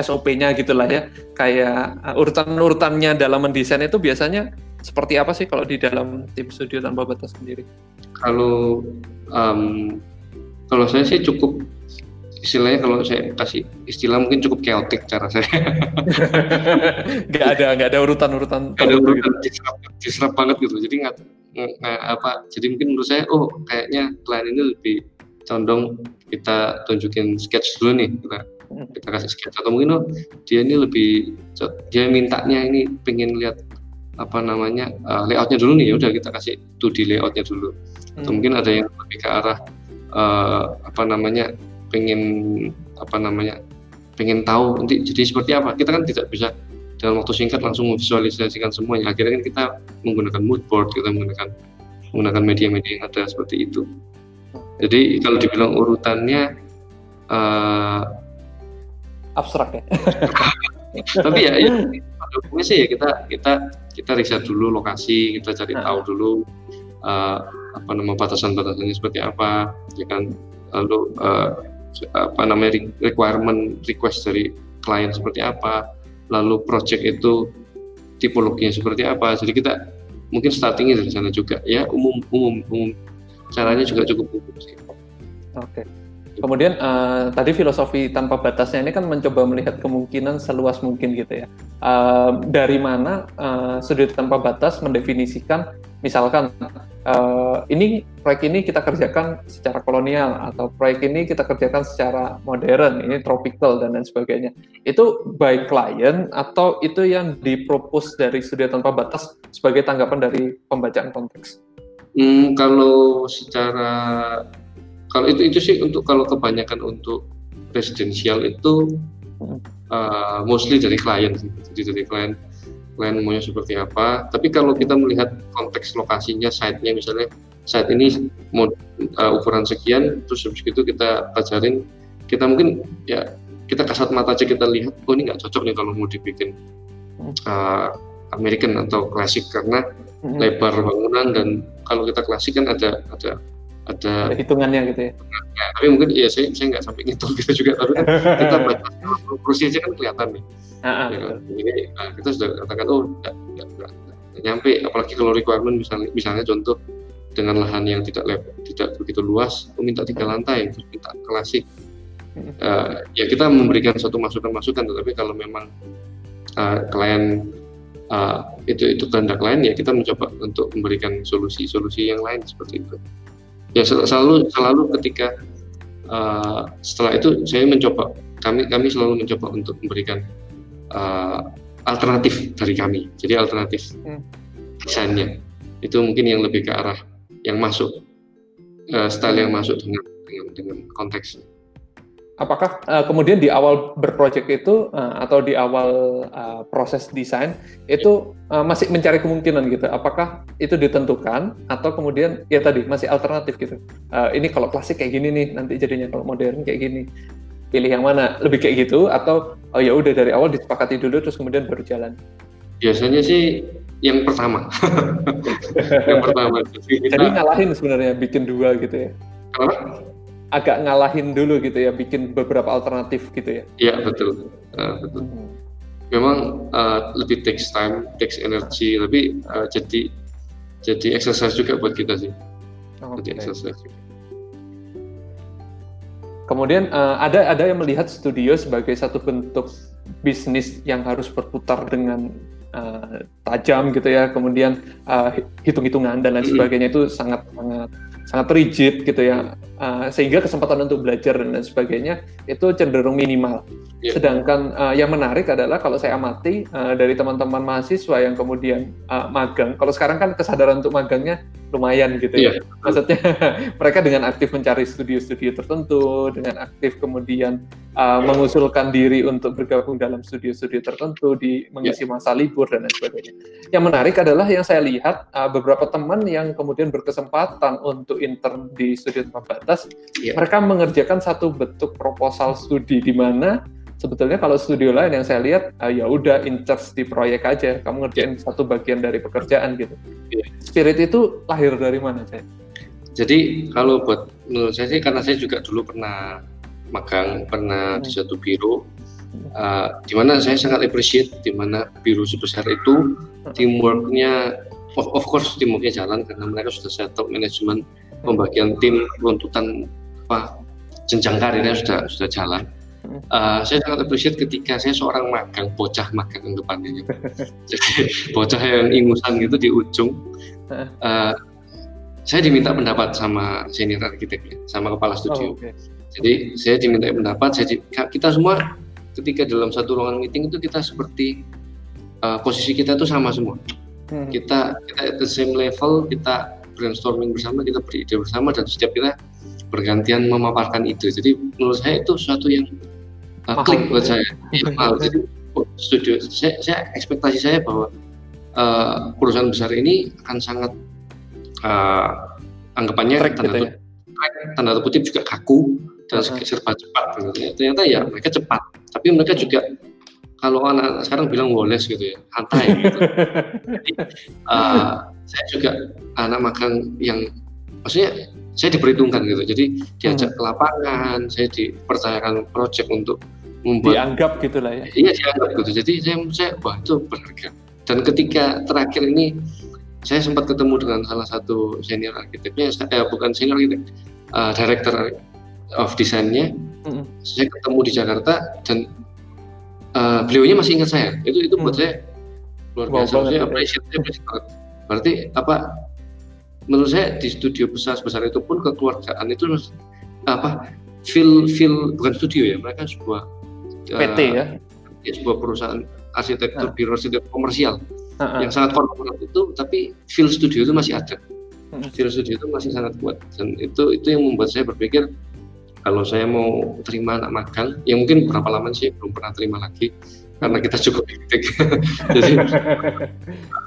SOP-nya gitulah ya kayak uh, urutan-urutannya dalam mendesain itu biasanya seperti apa sih kalau di dalam tim studio tanpa batas sendiri? Kalau um, kalau saya sih cukup istilahnya kalau saya kasih istilah mungkin cukup chaotic cara saya. nggak ada nggak ada urutan-urutan. ada urutan gitu. diserap, diserap banget gitu. Jadi nggak apa. Jadi mungkin menurut saya, oh kayaknya klien ini lebih condong kita tunjukin sketch dulu nih kita hmm. kita kasih sketch atau mungkin oh dia ini lebih dia mintanya ini pengen lihat apa namanya uh, layoutnya dulu nih ya udah kita kasih 2D layoutnya dulu hmm. atau mungkin ada yang lebih ke arah uh, apa namanya pengen apa namanya pengen tahu nanti jadi seperti apa. Kita kan tidak bisa dalam waktu singkat langsung memvisualisasikan semuanya. Akhirnya kan kita menggunakan mood board kita menggunakan menggunakan media-media yang ada seperti itu. Jadi kalau dibilang urutannya uh, abstrak ya? Tapi ya, ya pada sih ya kita kita kita riset dulu lokasi kita cari nah. tahu dulu uh, apa nama batasan-batasannya seperti apa ya kan? Lalu uh, apa namanya requirement request dari klien seperti apa, lalu project itu tipologinya seperti apa. Jadi kita mungkin startingnya dari sana juga ya umum umum umum caranya juga cukup umum sih. Oke. Kemudian uh, tadi filosofi tanpa batasnya ini kan mencoba melihat kemungkinan seluas mungkin gitu ya. Uh, dari mana uh, sudut tanpa batas mendefinisikan misalkan uh, ini proyek ini kita kerjakan secara kolonial atau proyek ini kita kerjakan secara modern, ini tropical dan lain sebagainya. Itu by klien atau itu yang dipropos dari studi tanpa batas sebagai tanggapan dari pembacaan konteks? Hmm, kalau secara kalau itu itu sih untuk kalau kebanyakan untuk presidensial itu uh, mostly dari klien sih, jadi dari klien plan maunya seperti apa. Tapi kalau kita melihat konteks lokasinya, site-nya misalnya site ini mau uh, ukuran sekian, terus habis itu kita pelajarin, kita mungkin ya kita kasat mata aja kita lihat, oh ini nggak cocok nih kalau mau dibikin uh, American atau klasik karena lebar bangunan dan kalau kita klasik kan ada ada ada, ada hitungannya gitu ya. ya. Tapi mungkin ya saya saya nggak sampai ngitung gitu juga, tapi kan kita baca kursi aja kan kelihatan nih. Uh, ya, Jadi nah, kita sudah katakan oh enggak, enggak, enggak, enggak nyampe, apalagi kalau requirement misalnya misalnya contoh dengan lahan yang tidak tidak begitu luas, oh, minta tiga lantai, terus minta klasik. Uh, ya kita memberikan satu masukan-masukan, tetapi kalau memang uh, klien uh, itu itu kehendak lain ya kita mencoba untuk memberikan solusi-solusi yang lain seperti itu ya selalu selalu ketika uh, setelah itu saya mencoba kami kami selalu mencoba untuk memberikan uh, alternatif dari kami. Jadi alternatif hmm. desainnya. Itu mungkin yang lebih ke arah yang masuk uh, style yang masuk dengan dengan, dengan konteksnya apakah uh, kemudian di awal berproject itu uh, atau di awal uh, proses desain itu uh, masih mencari kemungkinan gitu? Apakah itu ditentukan atau kemudian ya tadi masih alternatif gitu? Uh, ini kalau klasik kayak gini nih nanti jadinya kalau modern kayak gini. Pilih yang mana? Lebih kayak gitu atau oh ya udah dari awal disepakati dulu terus kemudian baru jalan? Biasanya sih yang pertama. Yang pertama. Jadi ngalahin sebenarnya bikin dua gitu ya? Kenapa? Agak ngalahin dulu gitu ya, bikin beberapa alternatif gitu ya. Iya betul, uh, betul. Hmm. Memang uh, lebih takes time, takes energy, lebih uh, jadi jadi exercise juga buat kita sih. Okay. Jadi exercise juga. Kemudian uh, ada ada yang melihat studio sebagai satu bentuk bisnis yang harus berputar dengan uh, tajam gitu ya, kemudian uh, hitung-hitungan dan lain sebagainya itu sangat sangat sangat rigid gitu ya uh, sehingga kesempatan untuk belajar dan lain sebagainya itu cenderung minimal. Yeah. Sedangkan uh, yang menarik adalah kalau saya amati uh, dari teman-teman mahasiswa yang kemudian uh, magang, kalau sekarang kan kesadaran untuk magangnya lumayan gitu yeah. ya. Iya. Maksudnya mereka dengan aktif mencari studio-studio tertentu, dengan aktif kemudian uh, mengusulkan diri untuk bergabung dalam studio-studio tertentu di mengisi yeah. masa libur dan lain sebagainya. Yang menarik adalah yang saya lihat uh, beberapa teman yang kemudian berkesempatan untuk intern di studio tanpa batas, yeah. mereka mengerjakan satu bentuk proposal studi di mana sebetulnya kalau studio lain yang saya lihat uh, ya udah in charge di proyek aja kamu ngerjain satu bagian dari pekerjaan gitu yeah. spirit itu lahir dari mana saya jadi kalau buat menurut saya sih karena saya juga dulu pernah magang pernah hmm. di satu biro uh, di mana saya sangat appreciate di mana biro sebesar itu hmm. teamworknya of, of course teamworknya jalan karena mereka sudah settle manajemen pembagian tim runtutan apa jenjang karirnya sudah sudah jalan. Uh, saya sangat appreciate ketika saya seorang magang, bocah magang yang depannya. Jadi bocah yang ingusan gitu di ujung. Uh, saya diminta pendapat sama senior arsiteknya, sama kepala studio. Oh, okay. Jadi saya diminta pendapat. Saya di, kita semua ketika dalam satu ruangan meeting itu kita seperti uh, posisi kita itu sama semua. Hmm. Kita kita at the same level, kita brainstorming bersama, kita beride bersama dan setiap kita bergantian memaparkan ide. Jadi menurut saya itu sesuatu yang uh, klik buat saya. Ya, mahal. Jadi studio saya, saya ekspektasi saya bahwa uh, perusahaan besar ini akan sangat uh, anggapannya Track tanda, gitu ya? tanda kutip juga kaku dan uh-huh. serba cepat ternyata ya mereka cepat tapi mereka juga kalau anak, anak sekarang bilang woles gitu ya santai gitu jadi uh, saya juga anak magang yang maksudnya saya diperhitungkan gitu jadi diajak hmm. ke lapangan saya dipercayakan project untuk membuat dianggap gitulah ya iya dianggap gitu jadi saya saya wah itu berharga dan ketika terakhir ini saya sempat ketemu dengan salah satu senior arsiteknya, eh, bukan senior arsitek, uh, director of desainnya. Mm-hmm. Saya ketemu di Jakarta dan uh, beliaunya masih ingat saya. Itu itu buat mm. saya luar biasa. Wow, saya appreciate, appreciate Berarti apa? Menurut saya di studio besar sebesar itu pun kekeluargaan itu apa? Feel feel bukan studio ya, mereka sebuah PT uh, ya? ya sebuah perusahaan arsitektur, uh. biro arsitektur komersial uh-huh. yang sangat korporat itu tapi feel studio itu masih ada uh-huh. feel studio itu masih sangat kuat dan itu itu yang membuat saya berpikir kalau saya mau terima anak magang ya mungkin berapa lama sih belum pernah terima lagi karena kita cukup hektik. Jadi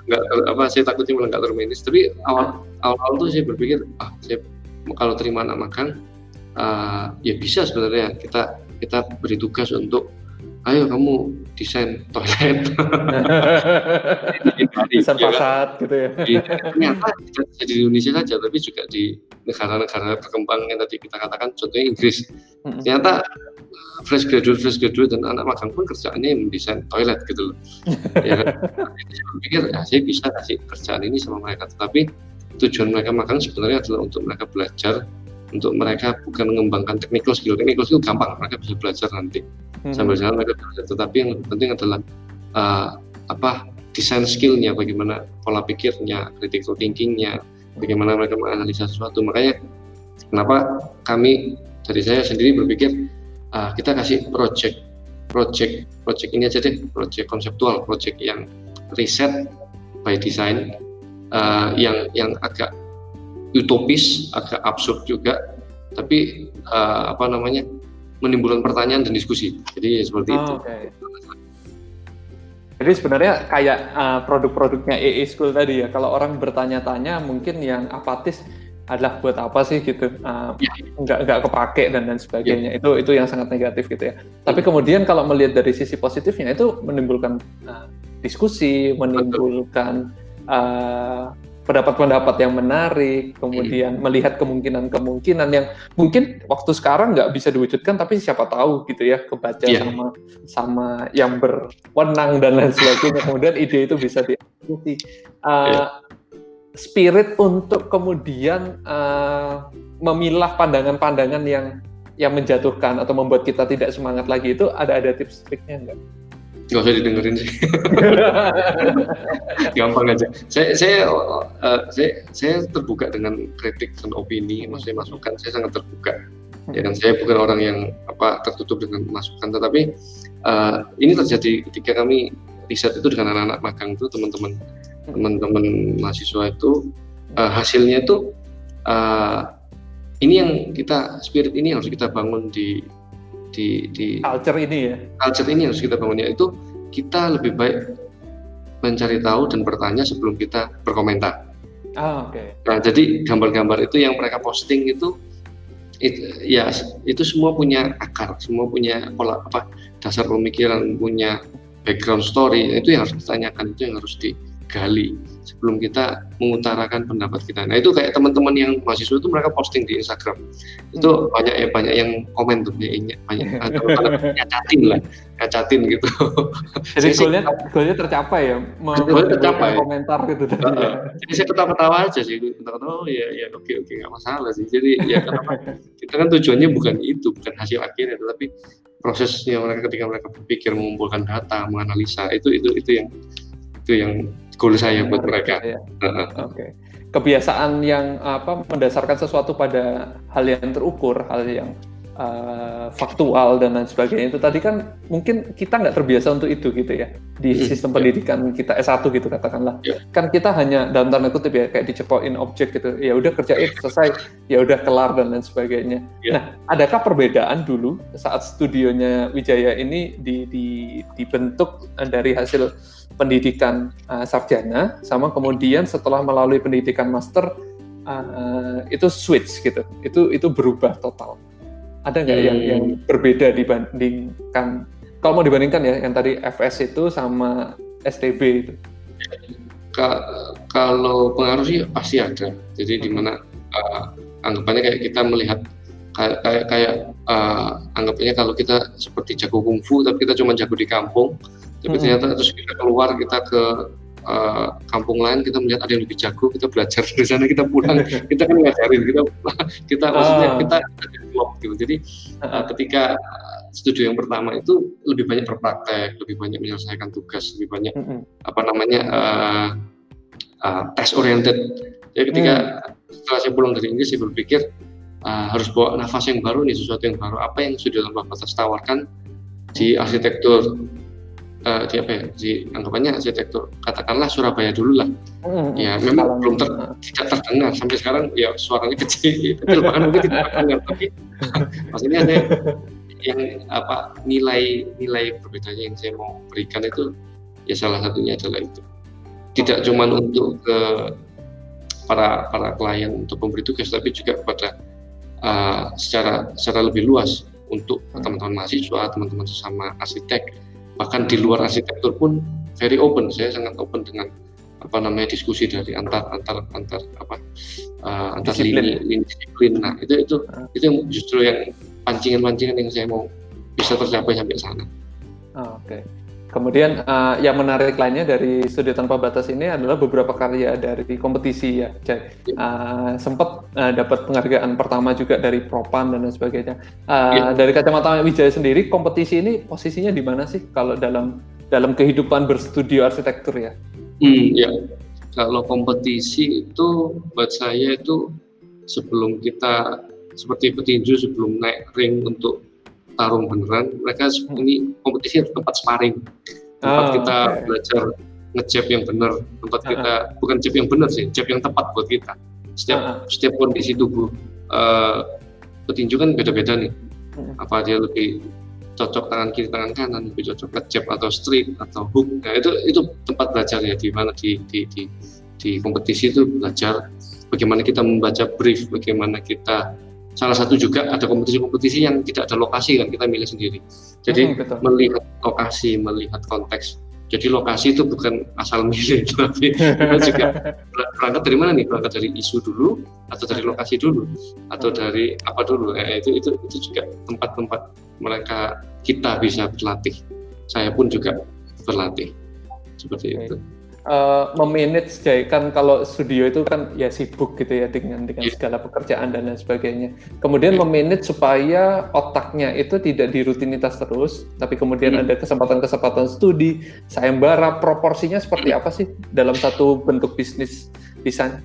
nggak apa saya takutnya malah nggak termanage tapi awal awal tuh saya berpikir ah saya kalau terima anak magang uh, ya bisa sebenarnya kita kita beri tugas untuk ayo kamu desain toilet. Desain ya fasad kan? gitu ya. Iya, ternyata tidak di Indonesia saja tapi juga di negara-negara berkembang yang tadi kita katakan contohnya Inggris. Ternyata uh, fresh graduate fresh graduate dan anak magang pun kerjaannya mendesain toilet gitu loh. Ya kan? Saya pikir ya saya bisa kasih kerjaan ini sama mereka. Tetapi tujuan mereka magang sebenarnya adalah untuk mereka belajar untuk mereka bukan mengembangkan technical skill. Technical skill gampang mereka bisa belajar nanti. Hmm. sambil jalan mereka belajar. Tetapi yang lebih penting adalah uh, apa desain skillnya bagaimana pola pikirnya critical thinkingnya bagaimana mereka menganalisa sesuatu. Makanya kenapa kami dari saya sendiri berpikir uh, kita kasih project. Project project ini aja deh. Project konseptual project yang riset by design uh, yang yang agak utopis, agak absurd juga, tapi uh, apa namanya menimbulkan pertanyaan dan diskusi. Jadi seperti oh, itu. Okay. Jadi sebenarnya kayak uh, produk-produknya EE School tadi ya, kalau orang bertanya-tanya mungkin yang apatis adalah buat apa sih gitu, uh, ya. nggak nggak kepake dan dan sebagainya. Ya. Itu itu yang sangat negatif gitu ya. Tapi kemudian kalau melihat dari sisi positifnya itu menimbulkan uh, diskusi, menimbulkan uh, pendapat-pendapat yang menarik, kemudian hmm. melihat kemungkinan-kemungkinan yang mungkin waktu sekarang nggak bisa diwujudkan, tapi siapa tahu gitu ya kebaca yeah. sama sama yang berwenang dan lain sebagainya. kemudian ide itu bisa dieksekusi. Uh, yeah. Spirit untuk kemudian uh, memilah pandangan-pandangan yang yang menjatuhkan atau membuat kita tidak semangat lagi itu ada ada tips triknya nggak? Nggak usah didengerin sih. Gampang aja. Saya saya uh, saya saya terbuka dengan kritik dan opini. Maksudnya masukan saya sangat terbuka. Ya dan saya bukan orang yang apa tertutup dengan masukan. Tetapi uh, ini terjadi ketika kami riset itu dengan anak-anak magang itu teman-teman teman-teman mahasiswa itu uh, hasilnya itu uh, ini yang kita spirit ini harus kita bangun di di di culture ini ya culture ini harus kita bangun itu kita lebih baik mencari tahu dan bertanya sebelum kita berkomentar. Ah, oke. Okay. Nah, jadi gambar-gambar itu yang mereka posting itu, itu ya itu semua punya akar, semua punya pola apa dasar pemikiran, punya background story. Itu yang harus ditanyakan, itu yang harus di, gali sebelum kita mengutarakan pendapat kita. Nah itu kayak teman-teman yang mahasiswa itu mereka posting di Instagram itu hmm. banyak ya banyak yang komen tuh banyak banyak atau nyacatin lah nyacatin gitu. Jadi goalnya goalnya tercapai ya. Goalnya tercapai. Komentar gitu. Uh, uh, jadi saya ketawa-ketawa aja sih. Ketawa-ketawa oh ya ya oke oke nggak masalah sih. Jadi ya kenapa kita kan tujuannya bukan itu bukan hasil akhirnya tetapi prosesnya mereka ketika mereka berpikir mengumpulkan data menganalisa itu itu itu yang itu yang goal saya buat mereka. Ya. Oke. Okay. Kebiasaan yang apa mendasarkan sesuatu pada hal yang terukur, hal yang uh, faktual dan lain sebagainya itu tadi kan mungkin kita nggak terbiasa untuk itu gitu ya di hmm, sistem yeah. pendidikan kita S1 gitu katakanlah yeah. kan kita hanya dalam tanda kutip ya kayak dicepokin objek gitu ya udah kerjain selesai ya udah kelar dan lain sebagainya yeah. nah adakah perbedaan dulu saat studionya Wijaya ini di, di, dibentuk dari hasil pendidikan uh, sarjana sama kemudian setelah melalui pendidikan master uh, itu switch gitu itu itu berubah total ada nggak hmm. yang yang berbeda dibandingkan kalau mau dibandingkan ya yang tadi FS itu sama STB itu Ka kalau pengaruh sih pasti ada jadi hmm. di mana uh, anggapannya kayak kita melihat kayak kayak, kayak uh, anggapannya kalau kita seperti jago kungfu tapi kita cuma jago di kampung tapi hmm. ternyata terus kita keluar kita ke uh, kampung lain kita melihat ada yang lebih jago kita belajar di sana kita pulang kita kan ngajarin kita kita oh. maksudnya kita develop gitu jadi uh, ketika studi yang pertama itu lebih banyak berpraktek lebih banyak menyelesaikan tugas lebih banyak mm -hmm. apa namanya uh, uh, test oriented jadi ketika mm. setelah saya pulang dari Inggris saya berpikir uh, harus bawa nafas yang baru nih sesuatu yang baru apa yang sudah tanpa batas tawarkan di arsitektur uh, di apa ya? Di anggapannya arsitektur katakanlah Surabaya dulu lah. Hmm, ya memang belum ter, tidak terdengar. Sampai sekarang ya suaranya kecil kecil bahkan mungkin tidak terdengar. Tapi maksudnya saya yang apa nilai nilai perbedaannya yang saya mau berikan itu ya salah satunya adalah itu. Tidak cuma untuk ke para para klien untuk memberi tugas tapi juga kepada uh, secara secara lebih luas untuk teman-teman mahasiswa teman-teman sesama arsitek bahkan di luar arsitektur pun very open saya sangat open dengan apa namanya diskusi dari antar antar antar apa uh, antar disiplin. lini, lini disiplin nah itu itu uh. itu yang justru yang pancingan-pancingan yang saya mau bisa tercapai sampai sana. Oh, Oke. Okay. Kemudian uh, yang menarik lainnya dari Studio Tanpa Batas ini adalah beberapa karya dari kompetisi ya, Jai. Uh, sempat uh, dapat penghargaan pertama juga dari Propan dan lain sebagainya. Uh. Dari kacamata Wijaya sendiri, kompetisi ini posisinya di mana sih kalau dalam dalam kehidupan berstudio arsitektur ya? Hmm, ya. Kalau kompetisi itu buat saya itu sebelum kita seperti petinju sebelum naik ring untuk tarung beneran mereka hmm. ini kompetisi tempat sparring tempat oh, kita okay. belajar ngejab yang benar tempat uh -huh. kita bukan jab yang benar sih jab yang tepat buat kita setiap uh -huh. setiap kondisi tubuh uh, petinju kan beda-beda nih uh hmm. -huh. apa dia lebih cocok tangan kiri tangan kanan lebih cocok ngejab atau straight atau hook nah itu itu tempat belajar ya di mana di di di, di kompetisi itu belajar bagaimana kita membaca brief bagaimana kita salah satu juga ada kompetisi-kompetisi yang tidak ada lokasi kan kita milih sendiri. Jadi hmm, melihat lokasi, melihat konteks. Jadi lokasi itu bukan asal milih, tapi kita juga berangkat dari mana nih? Berangkat dari isu dulu, atau dari lokasi dulu, atau dari apa dulu? Eh, itu itu itu juga tempat-tempat mereka kita bisa berlatih. Saya pun juga berlatih seperti okay. itu uh, memanage kan kalau studio itu kan ya sibuk gitu ya dengan dengan yeah. segala pekerjaan dan lain sebagainya. Kemudian yeah. memanage supaya otaknya itu tidak di rutinitas terus, tapi kemudian yeah. ada kesempatan-kesempatan studi, sayembara, proporsinya seperti apa sih dalam satu bentuk bisnis desain?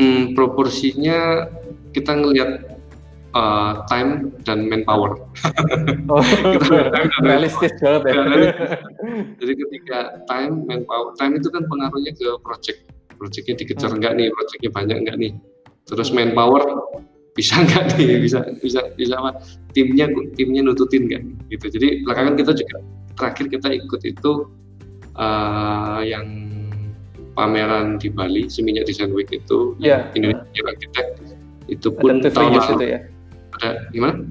Hmm, proporsinya kita ngelihat uh, time dan manpower. Oh, realistis banget ya. Jadi ketika time, manpower, time itu kan pengaruhnya ke project. Projectnya dikejar hmm. enggak nih, projectnya banyak enggak nih. Terus hmm. manpower bisa enggak nih, bisa bisa bisa apa? Timnya timnya nututin enggak? Gitu. Jadi belakangan kita juga terakhir kita ikut itu uh, yang pameran di Bali, Seminyak Design Week itu, yeah. Indonesia Architect itu pun tahun lalu. Itu ya? Ada gimana?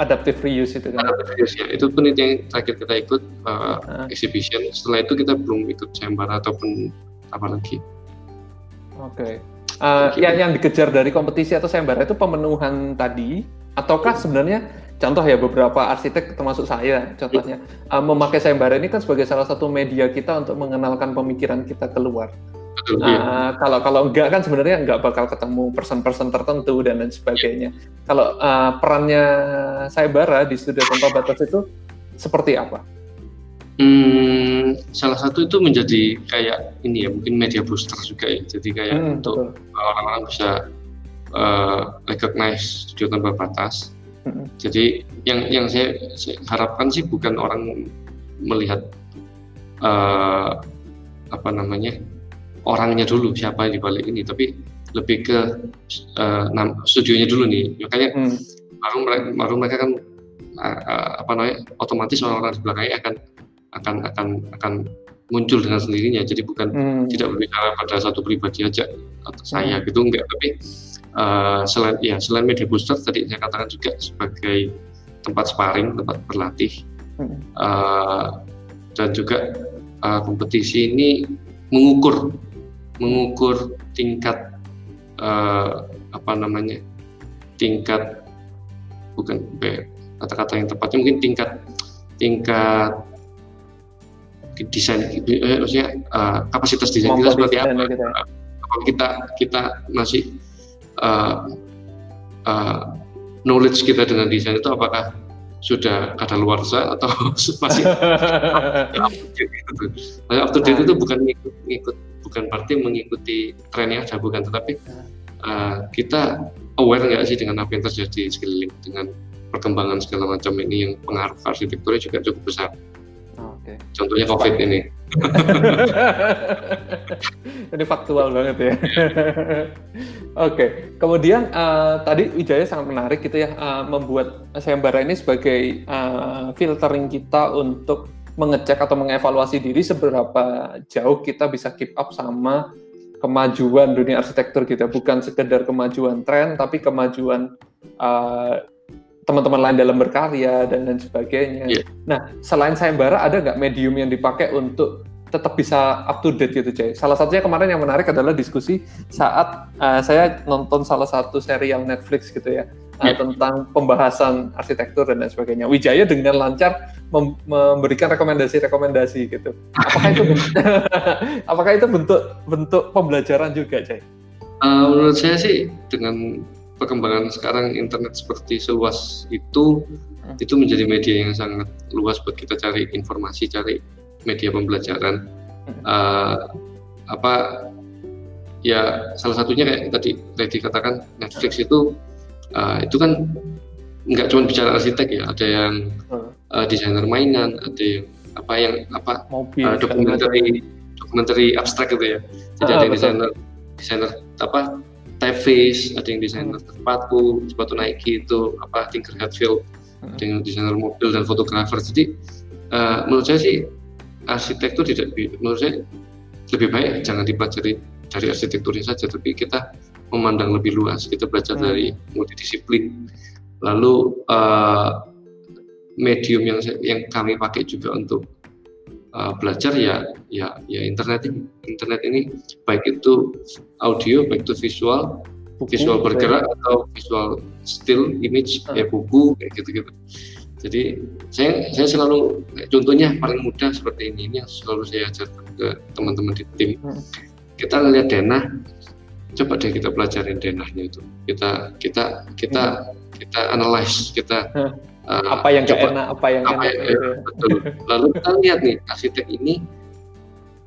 Adaptive reuse itu kan? Adaptive reuse ya, itu penelitian yang terakhir kita ikut uh, uh. exhibition. Setelah itu kita belum ikut sayembara ataupun apalagi. Oke. Okay. Uh, yang yang dikejar dari kompetisi atau sayembara itu pemenuhan tadi ataukah sebenarnya contoh ya beberapa arsitek termasuk saya contohnya uh, memakai sayembara ini kan sebagai salah satu media kita untuk mengenalkan pemikiran kita keluar. Betul, uh, kalau kalau enggak kan sebenarnya enggak bakal ketemu person-person tertentu dan lain sebagainya. Kalau uh, perannya sayembara di studio tanpa batas itu seperti apa? Hmm, salah satu itu menjadi kayak ini ya mungkin media booster juga ya. Jadi kayak hmm, untuk orang-orang bisa uh, recognize studio tanpa batas. Hmm. Jadi yang yang saya, saya harapkan sih bukan orang melihat uh, apa namanya orangnya dulu siapa yang dibalik ini, tapi lebih ke uh, studionya dulu nih. Makanya hmm. baru mereka, baru mereka kan uh, apa namanya otomatis orang-orang di belakangnya akan akan akan akan muncul dengan sendirinya jadi bukan hmm. tidak berbicara pada satu pribadi aja atau saya hmm. gitu enggak tapi uh, selain ya selain media booster tadi saya katakan juga sebagai tempat sparring tempat berlatih hmm. uh, dan juga uh, kompetisi ini mengukur mengukur tingkat uh, apa namanya tingkat bukan kata-kata yang tepatnya mungkin tingkat tingkat desain eh, maksudnya uh, kapasitas desain kita seperti apa kita. kalau kita kita masih uh, uh, knowledge kita dengan desain itu apakah sudah kada luar atau masih up to date itu. Nah, up to date itu bukan ngikut, ngikut bukan berarti mengikuti tren yang ada bukan tetapi uh, kita aware nggak sih dengan apa yang terjadi sekeliling dengan perkembangan segala macam ini yang pengaruh arsitekturnya juga cukup besar. Okay. Contohnya COVID ini. ini faktual banget ya. Oke, okay. kemudian uh, tadi Wijaya sangat menarik gitu ya uh, membuat sayembara ini sebagai uh, filtering kita untuk mengecek atau mengevaluasi diri seberapa jauh kita bisa keep up sama kemajuan dunia arsitektur kita bukan sekedar kemajuan tren tapi kemajuan uh, teman-teman lain dalam berkarya dan lain sebagainya. Yeah. Nah, selain sayembara ada nggak medium yang dipakai untuk tetap bisa up to date gitu, Jay? Salah satunya kemarin yang menarik adalah diskusi saat uh, saya nonton salah satu serial Netflix gitu ya yeah. uh, tentang pembahasan arsitektur dan lain sebagainya. Wijaya dengan lancar mem memberikan rekomendasi-rekomendasi gitu. Apakah itu apakah itu bentuk bentuk pembelajaran juga, Jay? Uh, menurut saya sih dengan perkembangan sekarang internet seperti seluas itu hmm. itu menjadi media yang sangat luas buat kita cari informasi cari media pembelajaran uh, apa ya salah satunya kayak tadi tadi katakan Netflix itu uh, itu kan nggak cuma bicara arsitek ya ada yang uh, desainer mainan ada yang apa yang apa Mobil, uh, dokumenter dokumenter abstrak gitu ya jadi ah, ada yang desainer desainer apa Tevis, ada yang desainer hmm. sepatu, sepatu Nike itu apa Tinker Hatfield, hmm. dengan desainer mobil dan fotografer. Jadi uh, menurut saya sih arsitektur tidak menurut saya lebih baik jangan dipelajari dari arsitekturnya saja, tapi kita memandang lebih luas, kita belajar hmm. dari multidisiplin. Lalu uh, medium yang yang kami pakai juga untuk uh, belajar ya ya ya internet ini internet ini baik itu audio baik itu visual buku, visual bergerak atau visual still image uh. ya buku kayak gitu gitu jadi saya saya selalu contohnya paling mudah seperti ini ini yang selalu saya ajarkan ke teman-teman di tim hmm. kita ngelihat denah coba deh kita pelajarin denahnya itu kita kita kita hmm. kita analyze kita uh, apa yang coba, enak, apa yang apa enak. Yang, ya, betul. Lalu kita lihat nih arsitek ini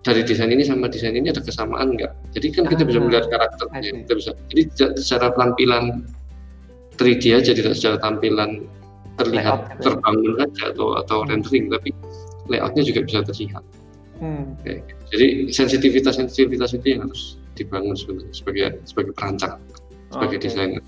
dari desain ini sama desain ini ada kesamaan nggak? Jadi kan kita ah, bisa melihat karakternya, kita bisa. Jadi secara tampilan 3D aja tidak secara tampilan terlihat layout, gitu ya. terbangun aja atau atau hmm. rendering, tapi layoutnya juga bisa terlihat. Hmm. Oke. Jadi sensitivitas sensitivitas itu yang harus dibangun sebenarnya sebagai sebagai perancang, sebagai okay. desainer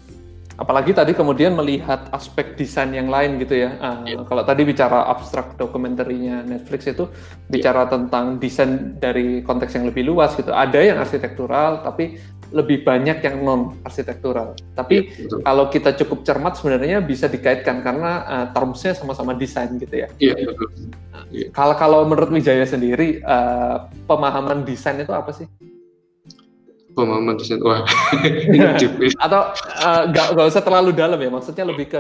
apalagi tadi kemudian melihat aspek desain yang lain gitu ya. Uh, yeah. Kalau tadi bicara abstrak dokumenterinya Netflix itu bicara yeah. tentang desain dari konteks yang lebih luas gitu. Ada yang arsitektural, tapi lebih banyak yang non arsitektural. Tapi ya, kalau kita cukup cermat sebenarnya bisa dikaitkan karena uh, termsnya sama-sama desain gitu ya. Iya betul. Ya. Kalau kalau menurut Wijaya sendiri uh, pemahaman desain itu apa sih? Pemahaman desain wah atau nggak uh, usah terlalu dalam ya maksudnya lebih ke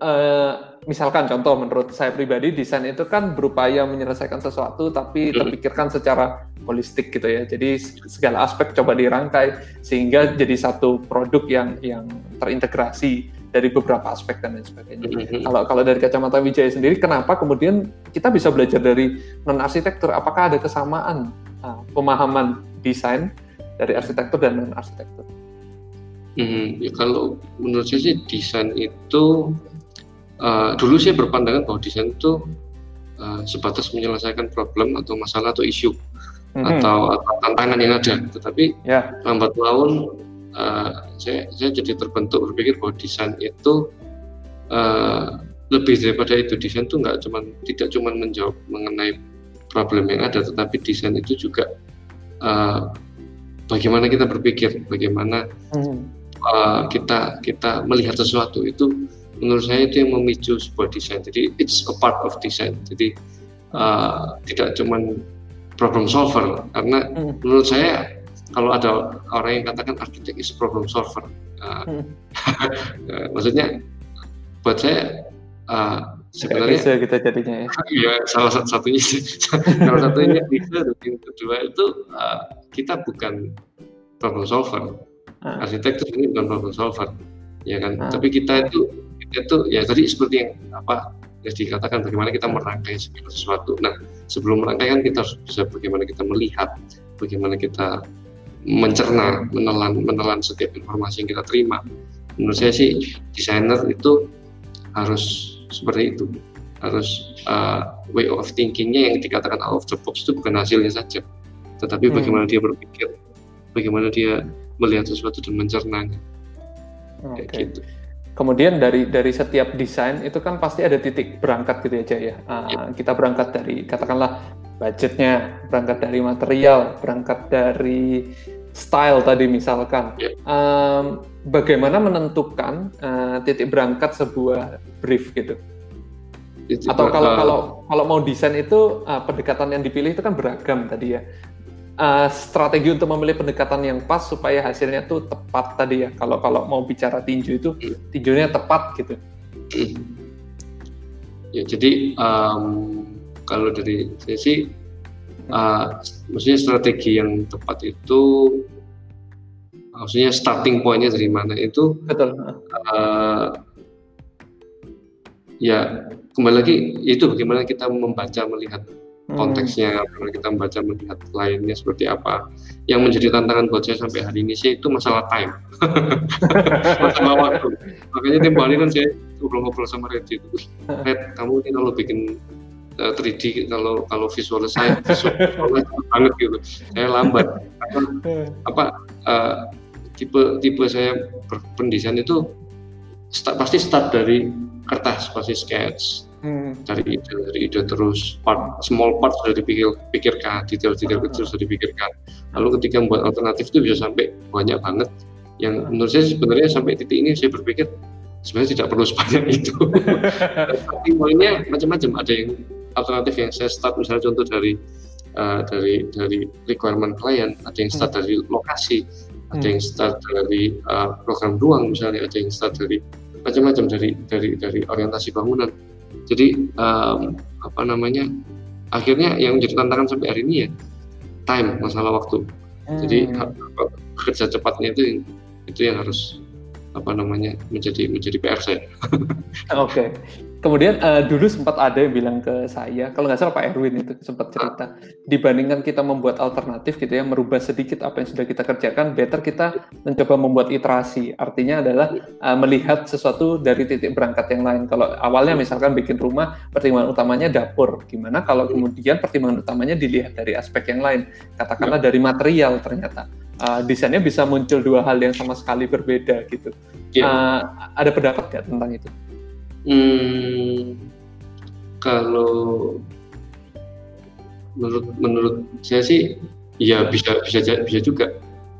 uh, misalkan contoh menurut saya pribadi desain itu kan berupaya menyelesaikan sesuatu tapi terpikirkan secara holistik gitu ya. Jadi segala aspek coba dirangkai sehingga jadi satu produk yang yang terintegrasi dari beberapa aspek dan lain sebagainya. Mm-hmm. Kalau kalau dari kacamata Wijaya sendiri, kenapa kemudian kita bisa belajar dari non arsitektur? Apakah ada kesamaan uh, pemahaman desain dari arsitektur dan non arsitektur? Hmm, ya kalau menurut saya sih desain itu uh, dulu saya berpandangan bahwa desain itu uh, sebatas menyelesaikan problem atau masalah atau isu mm-hmm. atau, atau tantangan yang ada. Tetapi yeah. lambat laun uh, saya, saya jadi terbentuk berpikir bahwa desain itu uh, lebih daripada itu desain itu nggak cuma tidak cuma menjawab mengenai problem yang ada, tetapi desain itu juga uh, bagaimana kita berpikir, bagaimana mm-hmm. uh, kita kita melihat sesuatu itu menurut saya itu yang memicu sebuah desain. Jadi it's a part of design. Jadi uh, tidak cuma problem solver karena hmm. menurut saya kalau ada orang yang katakan arsitek is problem solver uh, hmm. maksudnya buat saya uh, sebenarnya bisa kita jadinya ya. ya salah satu satunya salah satunya bisa dan yang kedua itu uh, kita bukan problem solver uh. arsitek itu ini bukan problem solver ya kan uh. tapi kita itu kita itu ya tadi seperti yang apa ya dikatakan bagaimana kita merangkai segala sesuatu. Nah, sebelum merangkai kan kita harus bisa bagaimana kita melihat, bagaimana kita mencerna, menelan, menelan setiap informasi yang kita terima. Menurut saya sih desainer itu harus seperti itu, harus uh, way of thinkingnya yang dikatakan out of the box itu bukan hasilnya saja, tetapi hmm. bagaimana dia berpikir, bagaimana dia melihat sesuatu dan mencernanya. Okay. Kayak gitu kemudian dari dari setiap desain itu kan pasti ada titik berangkat gitu aja ya. Uh, kita berangkat dari katakanlah budgetnya, berangkat dari material, berangkat dari style tadi misalkan. Um, bagaimana menentukan uh, titik berangkat sebuah brief gitu? Atau kalau kalau kalau mau desain itu uh, pendekatan yang dipilih itu kan beragam tadi ya uh, strategi untuk memilih pendekatan yang pas supaya hasilnya tuh tepat tadi ya. Kalau kalau mau bicara tinju itu tinjunya tepat gitu. Ya jadi um, kalau dari saya sih uh, maksudnya strategi yang tepat itu maksudnya starting pointnya dari mana itu betul. uh, ya kembali lagi itu bagaimana kita membaca melihat Hmm. konteksnya karena kita membaca melihat lainnya seperti apa. Yang menjadi tantangan buat saya sampai hari ini sih itu masalah time. Masalah waktu. Makanya tiap hari kan saya ngobrol-ngobrol sama Red itu. Red kamu ini kalau bikin uh, eh, 3D kalau kalau visual saya visual banget gitu. Saya lambat. Apa, apa uh, tipe tipe saya pendesain itu start, pasti start dari kertas pasti sketch. Hmm. dari ide dari ide terus part small part sudah dipikir pikirkan detail-detail kecil sudah dipikirkan. Lalu ketika membuat alternatif itu bisa sampai banyak banget. Yang menurut saya sebenarnya sampai titik ini saya berpikir sebenarnya tidak perlu sebanyak itu. Tapi poinnya macam-macam. Ada yang alternatif yang saya start misalnya contoh dari uh, dari dari requirement klien ada yang start hmm. dari lokasi ada yang hmm. start dari uh, program ruang misalnya ada yang start dari macam-macam dari dari dari orientasi bangunan jadi um, apa namanya akhirnya yang menjadi tantangan sampai hari ini ya time masalah waktu hmm. jadi kerja cepatnya itu itu yang harus apa namanya menjadi menjadi PR saya. Oke. okay. Kemudian uh, dulu sempat ada yang bilang ke saya, kalau nggak salah Pak Erwin itu sempat cerita, dibandingkan kita membuat alternatif gitu ya, merubah sedikit apa yang sudah kita kerjakan, better kita mencoba membuat iterasi. Artinya adalah uh, melihat sesuatu dari titik berangkat yang lain. Kalau awalnya misalkan bikin rumah, pertimbangan utamanya dapur. Gimana kalau kemudian pertimbangan utamanya dilihat dari aspek yang lain, katakanlah dari material ternyata. Uh, desainnya bisa muncul dua hal yang sama sekali berbeda gitu. Uh, ada pendapat nggak tentang itu? Hmm, kalau menurut menurut saya sih ya bisa bisa bisa juga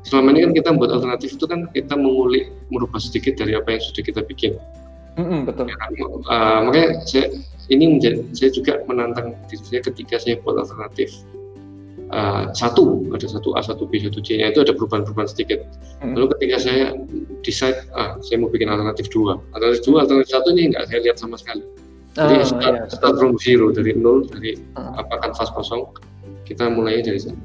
selama ini kan kita buat alternatif itu kan kita mengulik merubah sedikit dari apa yang sudah kita bikin. Mm-hmm, betul. Ya, uh, makanya saya ini menjadi saya juga menantang diri saya ketika saya buat alternatif uh, satu ada satu A satu B satu C nya itu ada perubahan-perubahan sedikit. Mm-hmm. Lalu ketika saya decide ah saya mau bikin alternatif dua, alternatif dua, alternatif satu ini enggak saya lihat sama sekali. Jadi oh, start, iya, start from zero dari nol dari uh. apa kanvas kosong kita mulai dari sana.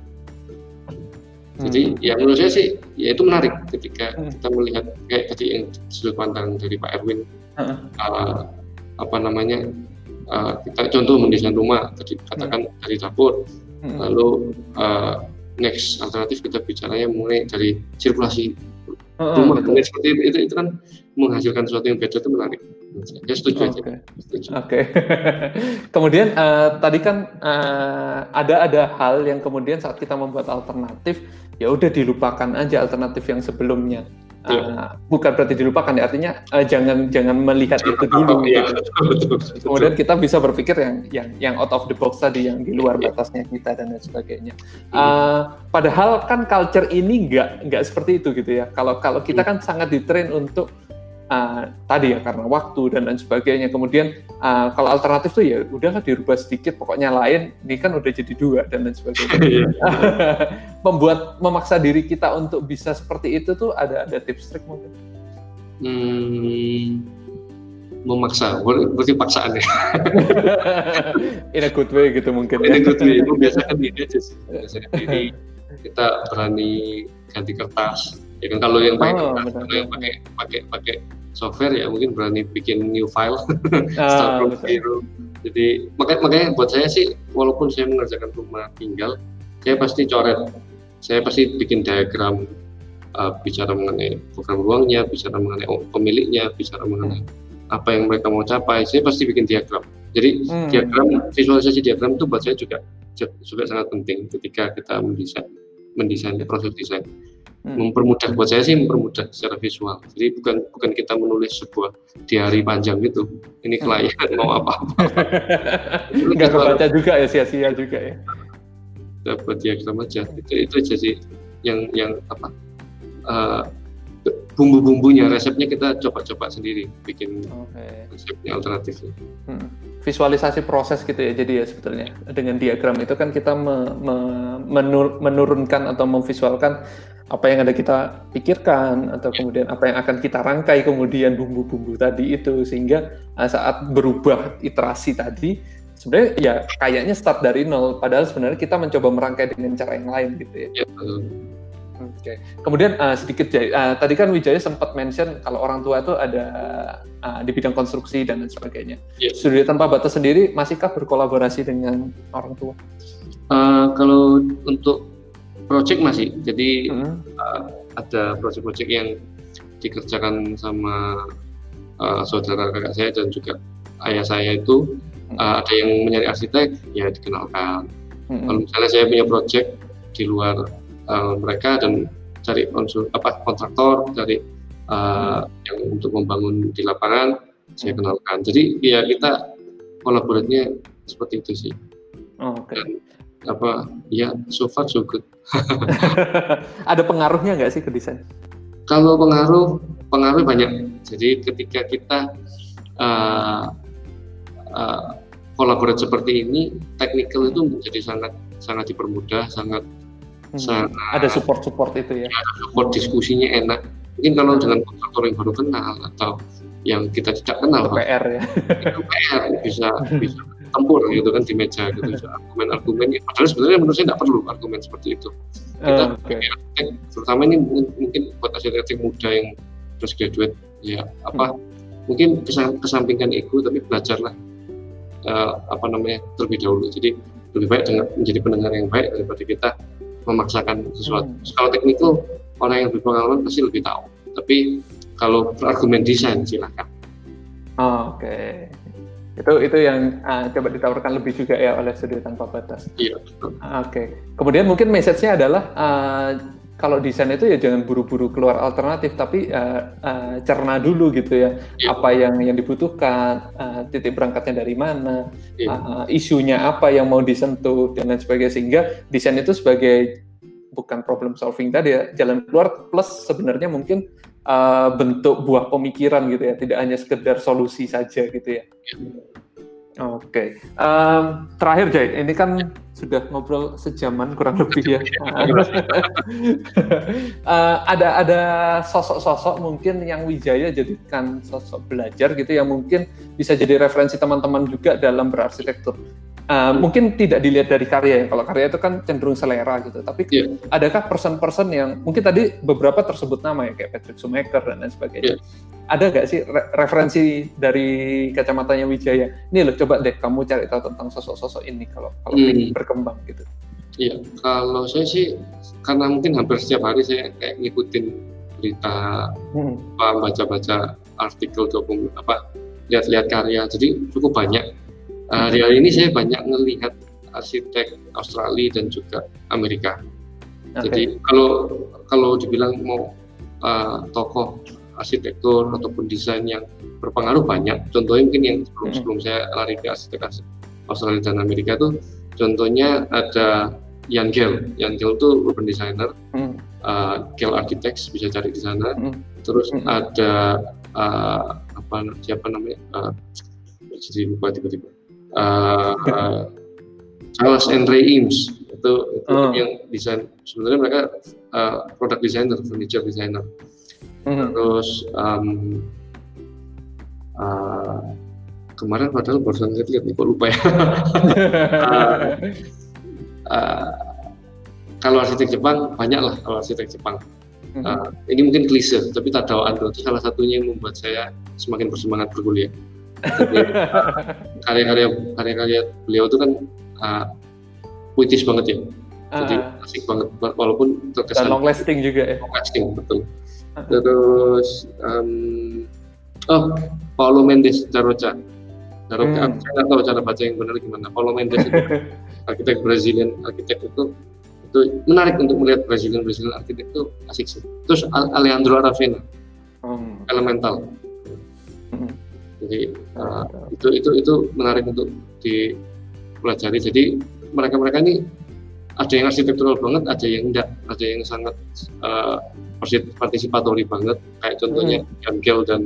Jadi hmm. ya menurut saya sih ya itu menarik ketika hmm. kita melihat kayak tadi yang sudut pandang dari Pak Erwin uh. Uh, apa namanya uh, kita contoh mendesain rumah tadi katakan hmm. dari dapur hmm. Lalu uh, next alternatif kita bicaranya mulai dari sirkulasi uh, rumah betul. seperti itu, itu itu kan menghasilkan sesuatu yang beda itu menarik. Saya setuju Oke. Okay. Okay. kemudian uh, tadi kan uh, ada ada hal yang kemudian saat kita membuat alternatif ya udah dilupakan aja alternatif yang sebelumnya. Uh, bukan berarti dilupakan ya artinya uh, jangan jangan melihat jangan itu dulu. Ya, betul, betul, Kemudian kita bisa berpikir yang yang yang out of the box tadi yang di luar ya. batasnya kita dan lain sebagainya. Uh, padahal kan culture ini nggak nggak seperti itu gitu ya. Kalau kalau kita kan sangat ditrain untuk uh, tadi ya karena waktu dan lain sebagainya. Kemudian uh, kalau alternatif tuh ya udahlah dirubah sedikit, pokoknya lain. Ini kan udah jadi dua dan lain sebagainya. Iya. Membuat memaksa diri kita untuk bisa seperti itu tuh ada ada tips trik mungkin? Hmm, memaksa, berarti paksaan ya. In a good way gitu mungkin. In a good way, itu biasa kan ini aja sih. Biasanya diri kita berani ganti kertas, ya kan kalau yang pakai oh, kalau yang pakai pakai pakai software ya mungkin berani bikin new file. Start from zero. Jadi makanya makanya buat saya sih walaupun saya mengerjakan rumah tinggal saya pasti coret. Saya pasti bikin diagram uh, bicara mengenai program ruangnya bicara mengenai pemiliknya bicara mengenai apa yang mereka mau capai saya pasti bikin diagram. Jadi hmm. diagram visualisasi diagram itu buat saya juga juga sangat penting ketika kita mendesain mendesain proses desain. Mempermudah buat saya sih mempermudah secara visual jadi bukan bukan kita menulis sebuah diary panjang gitu ini hmm. klien hmm. mau apa-apa nggak kebaca juga ya sia-sia juga ya dapat diagram aja itu itu aja sih yang yang apa uh, bumbu-bumbunya resepnya kita coba-coba sendiri bikin okay. resepnya alternatifnya hmm. visualisasi proses gitu ya jadi ya sebetulnya dengan diagram itu kan kita me, me, menur, menurunkan atau memvisualkan apa yang ada kita pikirkan atau kemudian apa yang akan kita rangkai kemudian bumbu-bumbu tadi itu sehingga uh, saat berubah iterasi tadi sebenarnya ya kayaknya start dari nol padahal sebenarnya kita mencoba merangkai dengan cara yang lain gitu ya. ya Oke. Okay. Kemudian uh, sedikit uh, tadi kan Wijaya sempat mention kalau orang tua itu ada uh, di bidang konstruksi dan lain sebagainya. Yeah. Studi tanpa batas sendiri masihkah berkolaborasi dengan orang tua? Uh, kalau untuk project masih. Jadi hmm. uh, ada project-project yang dikerjakan sama uh, saudara kakak saya dan juga ayah saya itu hmm. uh, ada yang mencari arsitek ya dikenalkan. Hmm. Kalau misalnya saya punya project di luar uh, mereka dan cari konsul apa kontraktor cari uh, hmm. yang untuk membangun di lapangan saya hmm. kenalkan. Jadi ya kita kolaborasinya seperti itu sih. Oh, okay. Dan apa ya so far so good. Ada pengaruhnya nggak sih ke desain? Kalau pengaruh pengaruh banyak. Jadi ketika kita uh, uh, kolaborasi seperti ini, technical itu menjadi sangat sangat dipermudah, sangat hmm. sangat ada support support itu ya. Ada support diskusinya enak. Mungkin kalau dengan kontraktor yang baru kenal atau yang kita tidak kenal, PR ya. Itu PR bisa bisa tempur gitu kan di meja gitu. Argumen-argumen padahal sebenarnya menurut saya tidak perlu argumen seperti itu. Kita uh, okay. arsitek terutama ini mungkin buat arsitek muda yang terus graduate ya apa hmm. mungkin kesampingkan ego tapi belajarlah uh, apa namanya terlebih dahulu. Jadi lebih baik dengan menjadi pendengar yang baik daripada kita memaksakan sesuatu. Hmm. kalau teknikal orang yang berpengalaman pasti lebih tahu. Tapi kalau argumen desain silahkan. Oh, oke. okay itu itu yang uh, coba ditawarkan lebih juga ya oleh studio tanpa batas. Iya. Oke. Okay. Kemudian mungkin message-nya adalah uh, kalau desain itu ya jangan buru-buru keluar alternatif, tapi uh, uh, cerna dulu gitu ya iya. apa yang yang dibutuhkan, uh, titik berangkatnya dari mana, iya. uh, isunya apa yang mau disentuh dan lain sebagainya sehingga desain itu sebagai bukan problem solving tadi ya jalan keluar plus sebenarnya mungkin uh, bentuk buah pemikiran gitu ya tidak hanya sekedar solusi saja gitu ya. Oke, okay. um, terakhir Jai, ini kan sudah ngobrol sejaman kurang lebih ya. uh, ada ada sosok-sosok mungkin yang Wijaya jadikan sosok belajar gitu yang mungkin bisa jadi referensi teman-teman juga dalam berarsitektur. Uh, mungkin tidak dilihat dari karya ya. Kalau karya itu kan cenderung selera gitu. Tapi yeah. adakah person-person yang mungkin tadi beberapa tersebut nama ya kayak Patrick Sumaker dan lain sebagainya. Yeah. Ada nggak sih re referensi dari kacamatanya Wijaya? Ini loh coba deh kamu cari tahu tentang sosok-sosok ini kalau kalau hmm. berkembang gitu. Iya, kalau saya sih karena mungkin hampir setiap hari saya kayak ngikutin berita, hmm. baca-baca artikel dokumen apa lihat-lihat karya, jadi cukup banyak Uh, di hari ini saya banyak melihat arsitek Australia dan juga Amerika. Okay. Jadi kalau kalau dibilang mau uh, tokoh arsitektur ataupun desain yang berpengaruh banyak. Contohnya mungkin yang sebelum hmm. sebelum saya lari ke arsitek Australia dan Amerika itu contohnya ada Jan Gell. Jan Gell itu urban designer. Uh, Architects bisa cari di sana. Hmm. Terus ada uh, apa siapa namanya? Uh, jadi lupa tiba-tiba uh, Charles and Ray Eames. Itu, itu oh. yang desain. Sebenarnya mereka uh, product designer furniture designer. Hmm. terus um, uh, kemarin padahal barusan saya lihat nih kok lupa ya. Uh, uh, kalau arsitek Jepang banyak lah kalau arsitek Jepang. Uh, ini mungkin klise tapi Tadao Ando itu salah satunya yang membuat saya semakin bersemangat berkuliah karya-karya karya-karya beliau itu kan uh, puitis banget ya. Jadi uh, asik banget. Walaupun terkesan long lasting juga ya? Long lasting betul. Uh. terus um, oh Paulo Mendes Daroca. Daroca hmm. saya nggak tahu cara baca yang benar gimana. Paulo Mendes itu arsitek Brazilian arsitek itu itu menarik untuk melihat Brazilian Brazilian arsitek itu asik sih. Terus Alejandro Aravena. Hmm. elemental. Hmm jadi uh, itu itu itu menarik untuk dipelajari jadi mereka mereka ini ada yang arsitektural banget ada yang enggak ada yang sangat uh, partisipatori banget kayak contohnya hmm. Dan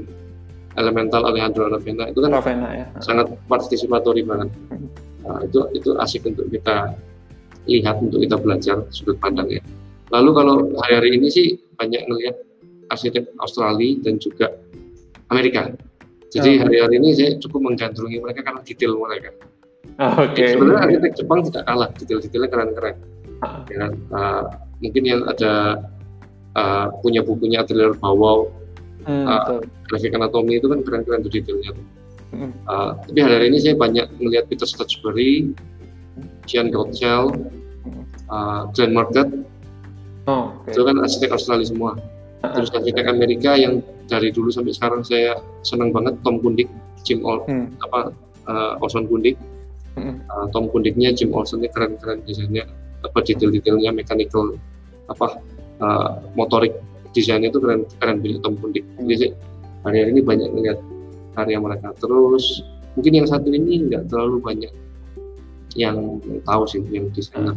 Elemental Alejandro Ravena itu kan Ravena, ya. sangat partisipatori banget hmm. nah, itu itu asik untuk kita lihat untuk kita belajar sudut pandangnya lalu kalau hari-hari ini sih banyak melihat arsitek Australia dan juga Amerika jadi hari-hari ini saya cukup menggandrungi mereka karena detail mereka. Oh, Oke. Okay. Sebenarnya arsitek Jepang tidak kalah, detail-detailnya keren-keren. Ah. Ya, uh, mungkin yang ada uh, punya bukunya Atelier Bawau, hmm, uh, grafik anatomi itu kan keren-keren tuh detailnya. Hmm. Uh, tapi hari-hari ini saya banyak melihat Peter Stutchbury, Jean Gottschall, uh, Glenn Market. Oh, okay. Itu kan arsitek Australia semua. Terus arsitek Amerika yang dari dulu sampai sekarang saya senang banget Tom Kundik, Jim Ol hmm. apa uh, Olson Kundik. Hmm. Uh, Tom Kundiknya Jim Olson ini keren-keren desainnya apa detail-detailnya mechanical apa uh, motorik desainnya itu keren keren punya Tom Kundik. Hmm. Jadi hari ini banyak melihat karya mereka. Terus mungkin yang satu ini nggak terlalu banyak yang tahu sih yang desainer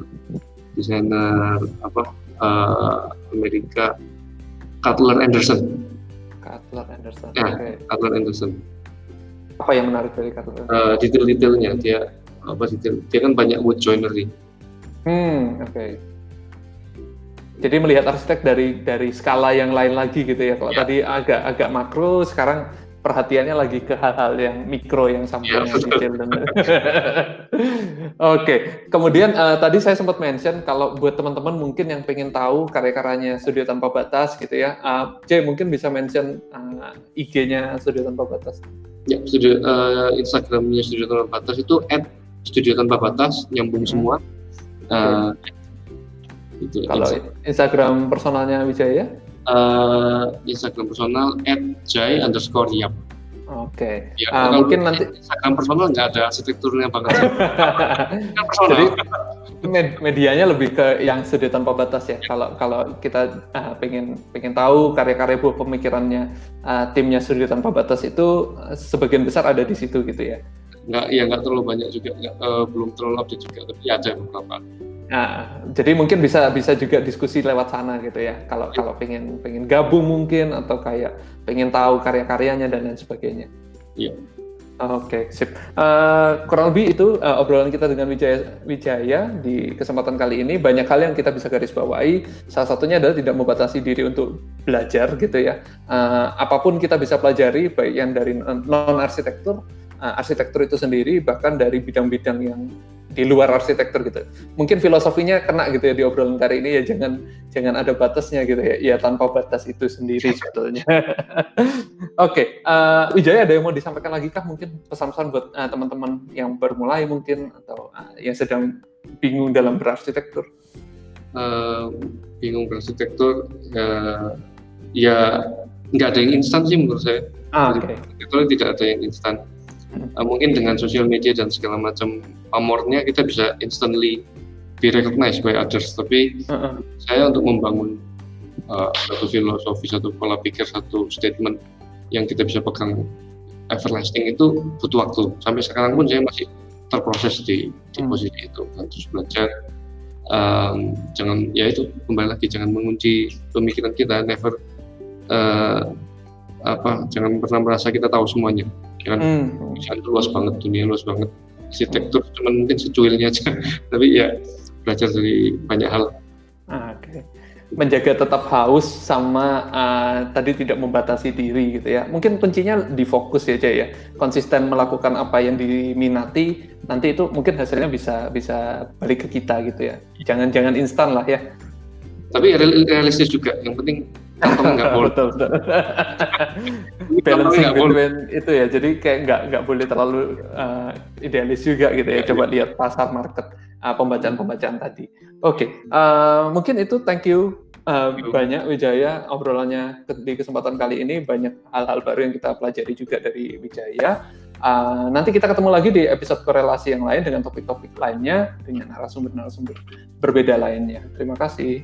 desainer apa uh, Amerika Cutler Anderson Cutler Anderson. Ya, okay. Cutler Anderson. Apa yang menarik dari Cutler? Uh, detail-detailnya dia apa detail? Dia kan banyak wood joinery. Hmm, oke. Okay. Jadi melihat arsitek dari dari skala yang lain lagi gitu ya. Kalau ya. tadi agak agak makro, sekarang perhatiannya lagi ke hal-hal yang mikro yang sampelnya ya, detail dan Oke, okay. kemudian uh, tadi saya sempat mention kalau buat teman-teman mungkin yang pengen tahu karya-karyanya Studio Tanpa Batas gitu ya, uh, J mungkin bisa mention uh, IG-nya Studio Tanpa Batas. Ya, studio uh, Instagramnya Studio Tanpa Batas itu @studio tanpa batas nyambung hmm. semua. Uh, itu, kalau Instagram personalnya Wijaya? Uh, Instagram personal @jai underscore yap. Oke. Okay. Ya, uh, mungkin nanti Instagram personal nggak ada strukturnya banget. Jadi med medianya lebih ke yang sudah tanpa batas ya. Kalau kalau kita uh, pengen pengen tahu karya-karya buah pemikirannya uh, timnya sudah tanpa batas itu uh, sebagian besar ada di situ gitu ya. Nggak, ya nggak terlalu banyak juga, nggak, uh, belum terlalu update juga, tapi ada beberapa. Nah, jadi mungkin bisa bisa juga diskusi lewat sana gitu ya. Kalau ya. kalau pengen pengen gabung mungkin atau kayak pengen tahu karya-karyanya dan lain sebagainya. Iya. Oke, okay, sip. Uh, kurang lebih itu uh, obrolan kita dengan Wijaya, Wijaya di kesempatan kali ini. Banyak hal yang kita bisa garis bawahi. Salah satunya adalah tidak membatasi diri untuk belajar gitu ya. Uh, apa pun kita bisa pelajari, baik yang dari non arsitektur, uh, arsitektur itu sendiri, bahkan dari bidang-bidang yang di luar arsitektur gitu. Mungkin filosofinya kena gitu ya di obrolan kali ini ya jangan jangan ada batasnya gitu ya. Ya tanpa batas itu sendiri sebetulnya. Oke, okay, uh, eh, Wijaya ada yang mau disampaikan lagi kah mungkin pesan-pesan buat uh, teman-teman yang baru mulai mungkin atau uh, yang sedang bingung dalam berarsitektur? Uh, bingung berarsitektur uh, ya nggak ada yang instan sih menurut saya. Ah, okay. Itu tidak ada yang instan uh, mungkin dengan sosial media dan segala macam pamornya kita bisa instantly be recognized by others. Tapi uh -uh. saya untuk membangun uh, satu filosofi satu pola pikir satu statement yang kita bisa pegang everlasting itu butuh waktu. Sampai sekarang pun saya masih terproses di, di hmm. posisi itu. Terus belajar um, jangan ya itu kembali lagi jangan mengunci pemikiran kita. Never uh, apa jangan pernah merasa kita tahu semuanya. ya kan hmm. luas banget dunia luas banget. Arsitektur cuma mungkin secuilnya aja. Tapi ya belajar dari banyak hal. Ah, Oke. Okay. menjaga tetap haus sama uh, tadi tidak membatasi diri gitu ya. Mungkin kuncinya di fokus ya ya. Konsisten melakukan apa yang diminati nanti itu mungkin hasilnya bisa bisa balik ke kita gitu ya. Jangan jangan instan lah ya. Tapi realistis juga. Yang penting nggak boleh. betul, betul. Balancing between itu ya, jadi kayak nggak nggak boleh terlalu uh, idealis juga gitu ya. Iya, Coba iya. lihat pasar market uh, pembacaan-pembacaan tadi. Oke, okay. uh, mungkin itu thank you Uh, banyak Wijaya obrolannya di kesempatan kali ini banyak hal-hal baru yang kita pelajari juga dari Wijaya. Uh, nanti kita ketemu lagi di episode korelasi yang lain dengan topik-topik lainnya dengan narasumber-narasumber berbeda lainnya. Terima kasih.